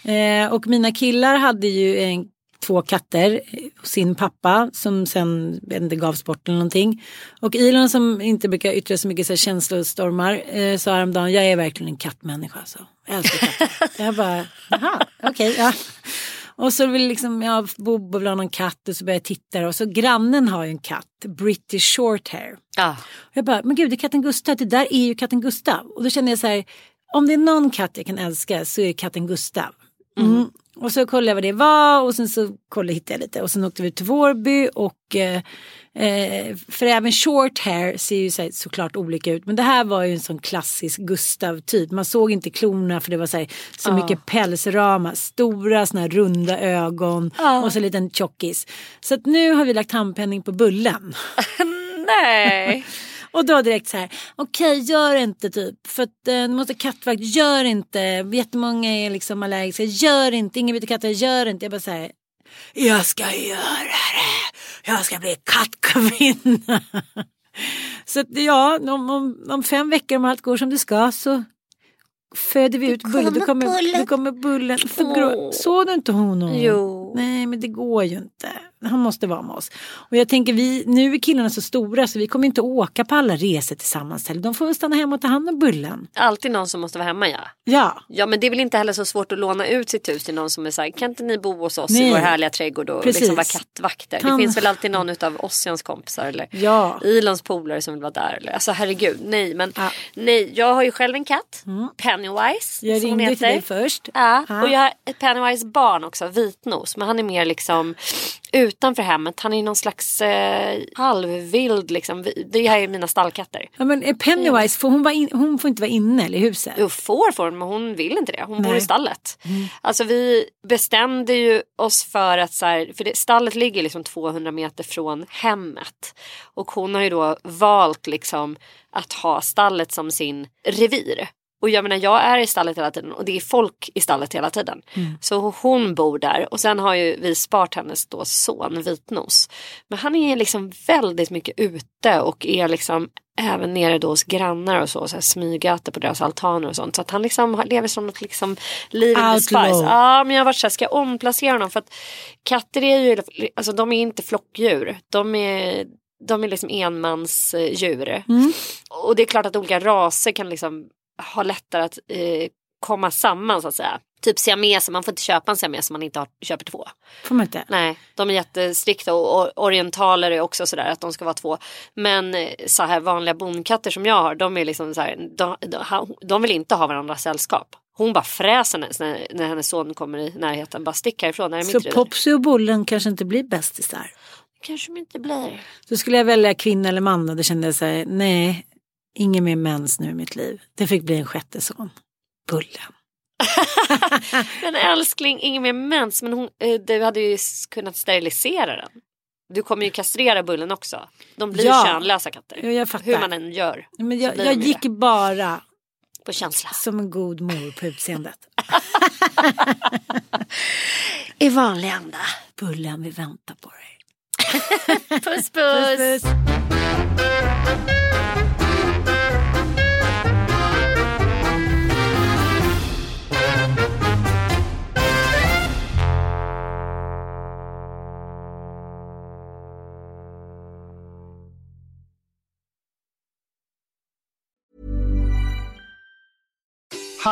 Eh, och mina killar hade ju en, två katter hos sin pappa som sen inte, gavs bort eller någonting. Och Elon som inte brukar yttra så mycket så här känslostormar eh, sa häromdagen jag är verkligen en kattmänniska. Alltså. Jag älskar katter. jag bara, jaha, okej. ja. Och så vill liksom, ja, Bobo vill ha någon katt och så börjar jag titta och så grannen har ju en katt, British Shorthair. Och jag bara, men gud det är katten Gustav, det där är ju katten Gustav. Och då känner jag så här, om det är någon katt jag kan älska så är det katten Gustav. Mm. Och så kollade jag vad det var och sen så kollade, hittade jag lite och sen åkte vi till Vårby och eh, eh, för även short hair ser ju så såklart olika ut men det här var ju en sån klassisk Gustav typ. Man såg inte klorna för det var så, här, så Ja. mycket pälsrama, stora såna här runda ögon och så en liten tjockis. Så att nu har vi lagt handpenning på bullen. Nej. Och då direkt så här, okej gör inte typ, för att eh, du måste kattvakt, gör inte, jättemånga är liksom allergiska, gör inte, ingen byter katter, gör inte. Jag bara så här, jag ska göra det, jag ska bli kattkvinna. så att ja, om, om, om fem veckor om allt går som det ska så föder vi ut bullen. Då kommer bullen. Då kommer bullen. Förgrå- Såg du inte honom? Jo. Nej men det går ju inte. Han måste vara med oss. Och jag tänker vi, nu är killarna så stora så vi kommer inte åka på alla resor tillsammans heller. De får väl stanna hemma och ta hand om bullen. Alltid någon som måste vara hemma ja. Ja. Ja men det är väl inte heller så svårt att låna ut sitt hus till någon som är såhär, kan inte ni bo hos oss Nej. i vår härliga trädgård och Precis. liksom vara kattvakter. Kan- Det finns väl alltid någon utav Ossians kompisar eller Ja. Ilons polare som vill vara där. Eller, alltså herregud, nej men nej, jag har ju själv en katt, Pennywise. Jag som ringde till heter. dig först. Ja, Ja. och jag har ett Pennywise barn också, vitnos. Men han är mer liksom utanför hemmet. Han är någon slags eh, halvvild liksom. Det här är mina stallkatter. Ja, men är Pennywise, får hon, vara in, hon får inte vara inne eller i huset? Jo, får får hon, men hon vill inte det. Hon bor Nej. i stallet. Alltså vi bestämde ju oss för att så här, för det, stallet ligger liksom 200 meter från hemmet. Och hon har ju då valt liksom att ha stallet som sin revir. Och jag menar jag är i stallet hela tiden och det är folk i stallet hela tiden. Så hon bor där och sen har ju vi sparat hennes då son Vitnos. Men han är liksom väldigt mycket ute och är liksom även nere då hos grannar och så, så här smygäter på deras altaner och sånt. Så att han liksom lever som något liksom liv Outlaw. spice. Ja men jag har varit så här, ska jag omplacera honom? För att katter är ju, alltså de är inte flockdjur. De är, de är liksom enmansdjur. Och det är klart att olika raser kan liksom ha lättare att eh, komma samman så att säga. Typ siameser, man får inte köpa en siames om man inte har, köper två. Får man inte? Nej, de är jättestrikta och och orientaler är också sådär att de ska vara två. Men eh, så här vanliga bondkatter som jag har, de är liksom så här, de, de, de vill inte ha varandras sällskap. Hon bara fräser när, när, hennes son kommer i närheten. Bara stick härifrån, det här är Så. Popsy och Bullen kanske inte blir bästisar? Kanske de inte blir. Så skulle jag välja kvinna eller man och då kände jag så här, nej, ingen mer mens nu i mitt liv. Det fick bli en sjätte son. Bullen. Men älskling, ingen mer mens. Men hon, eh, du hade ju kunnat sterilisera den. Du kommer ju kastrera bullen också. De blir Ja. könlösa katter. Ja, jag fattar. Hur man än gör. Men jag, jag gick det. bara på känsla. som en god mor på utseendet. I vanlig anda. Bullen, vi väntar på dig. Puss puss. puss.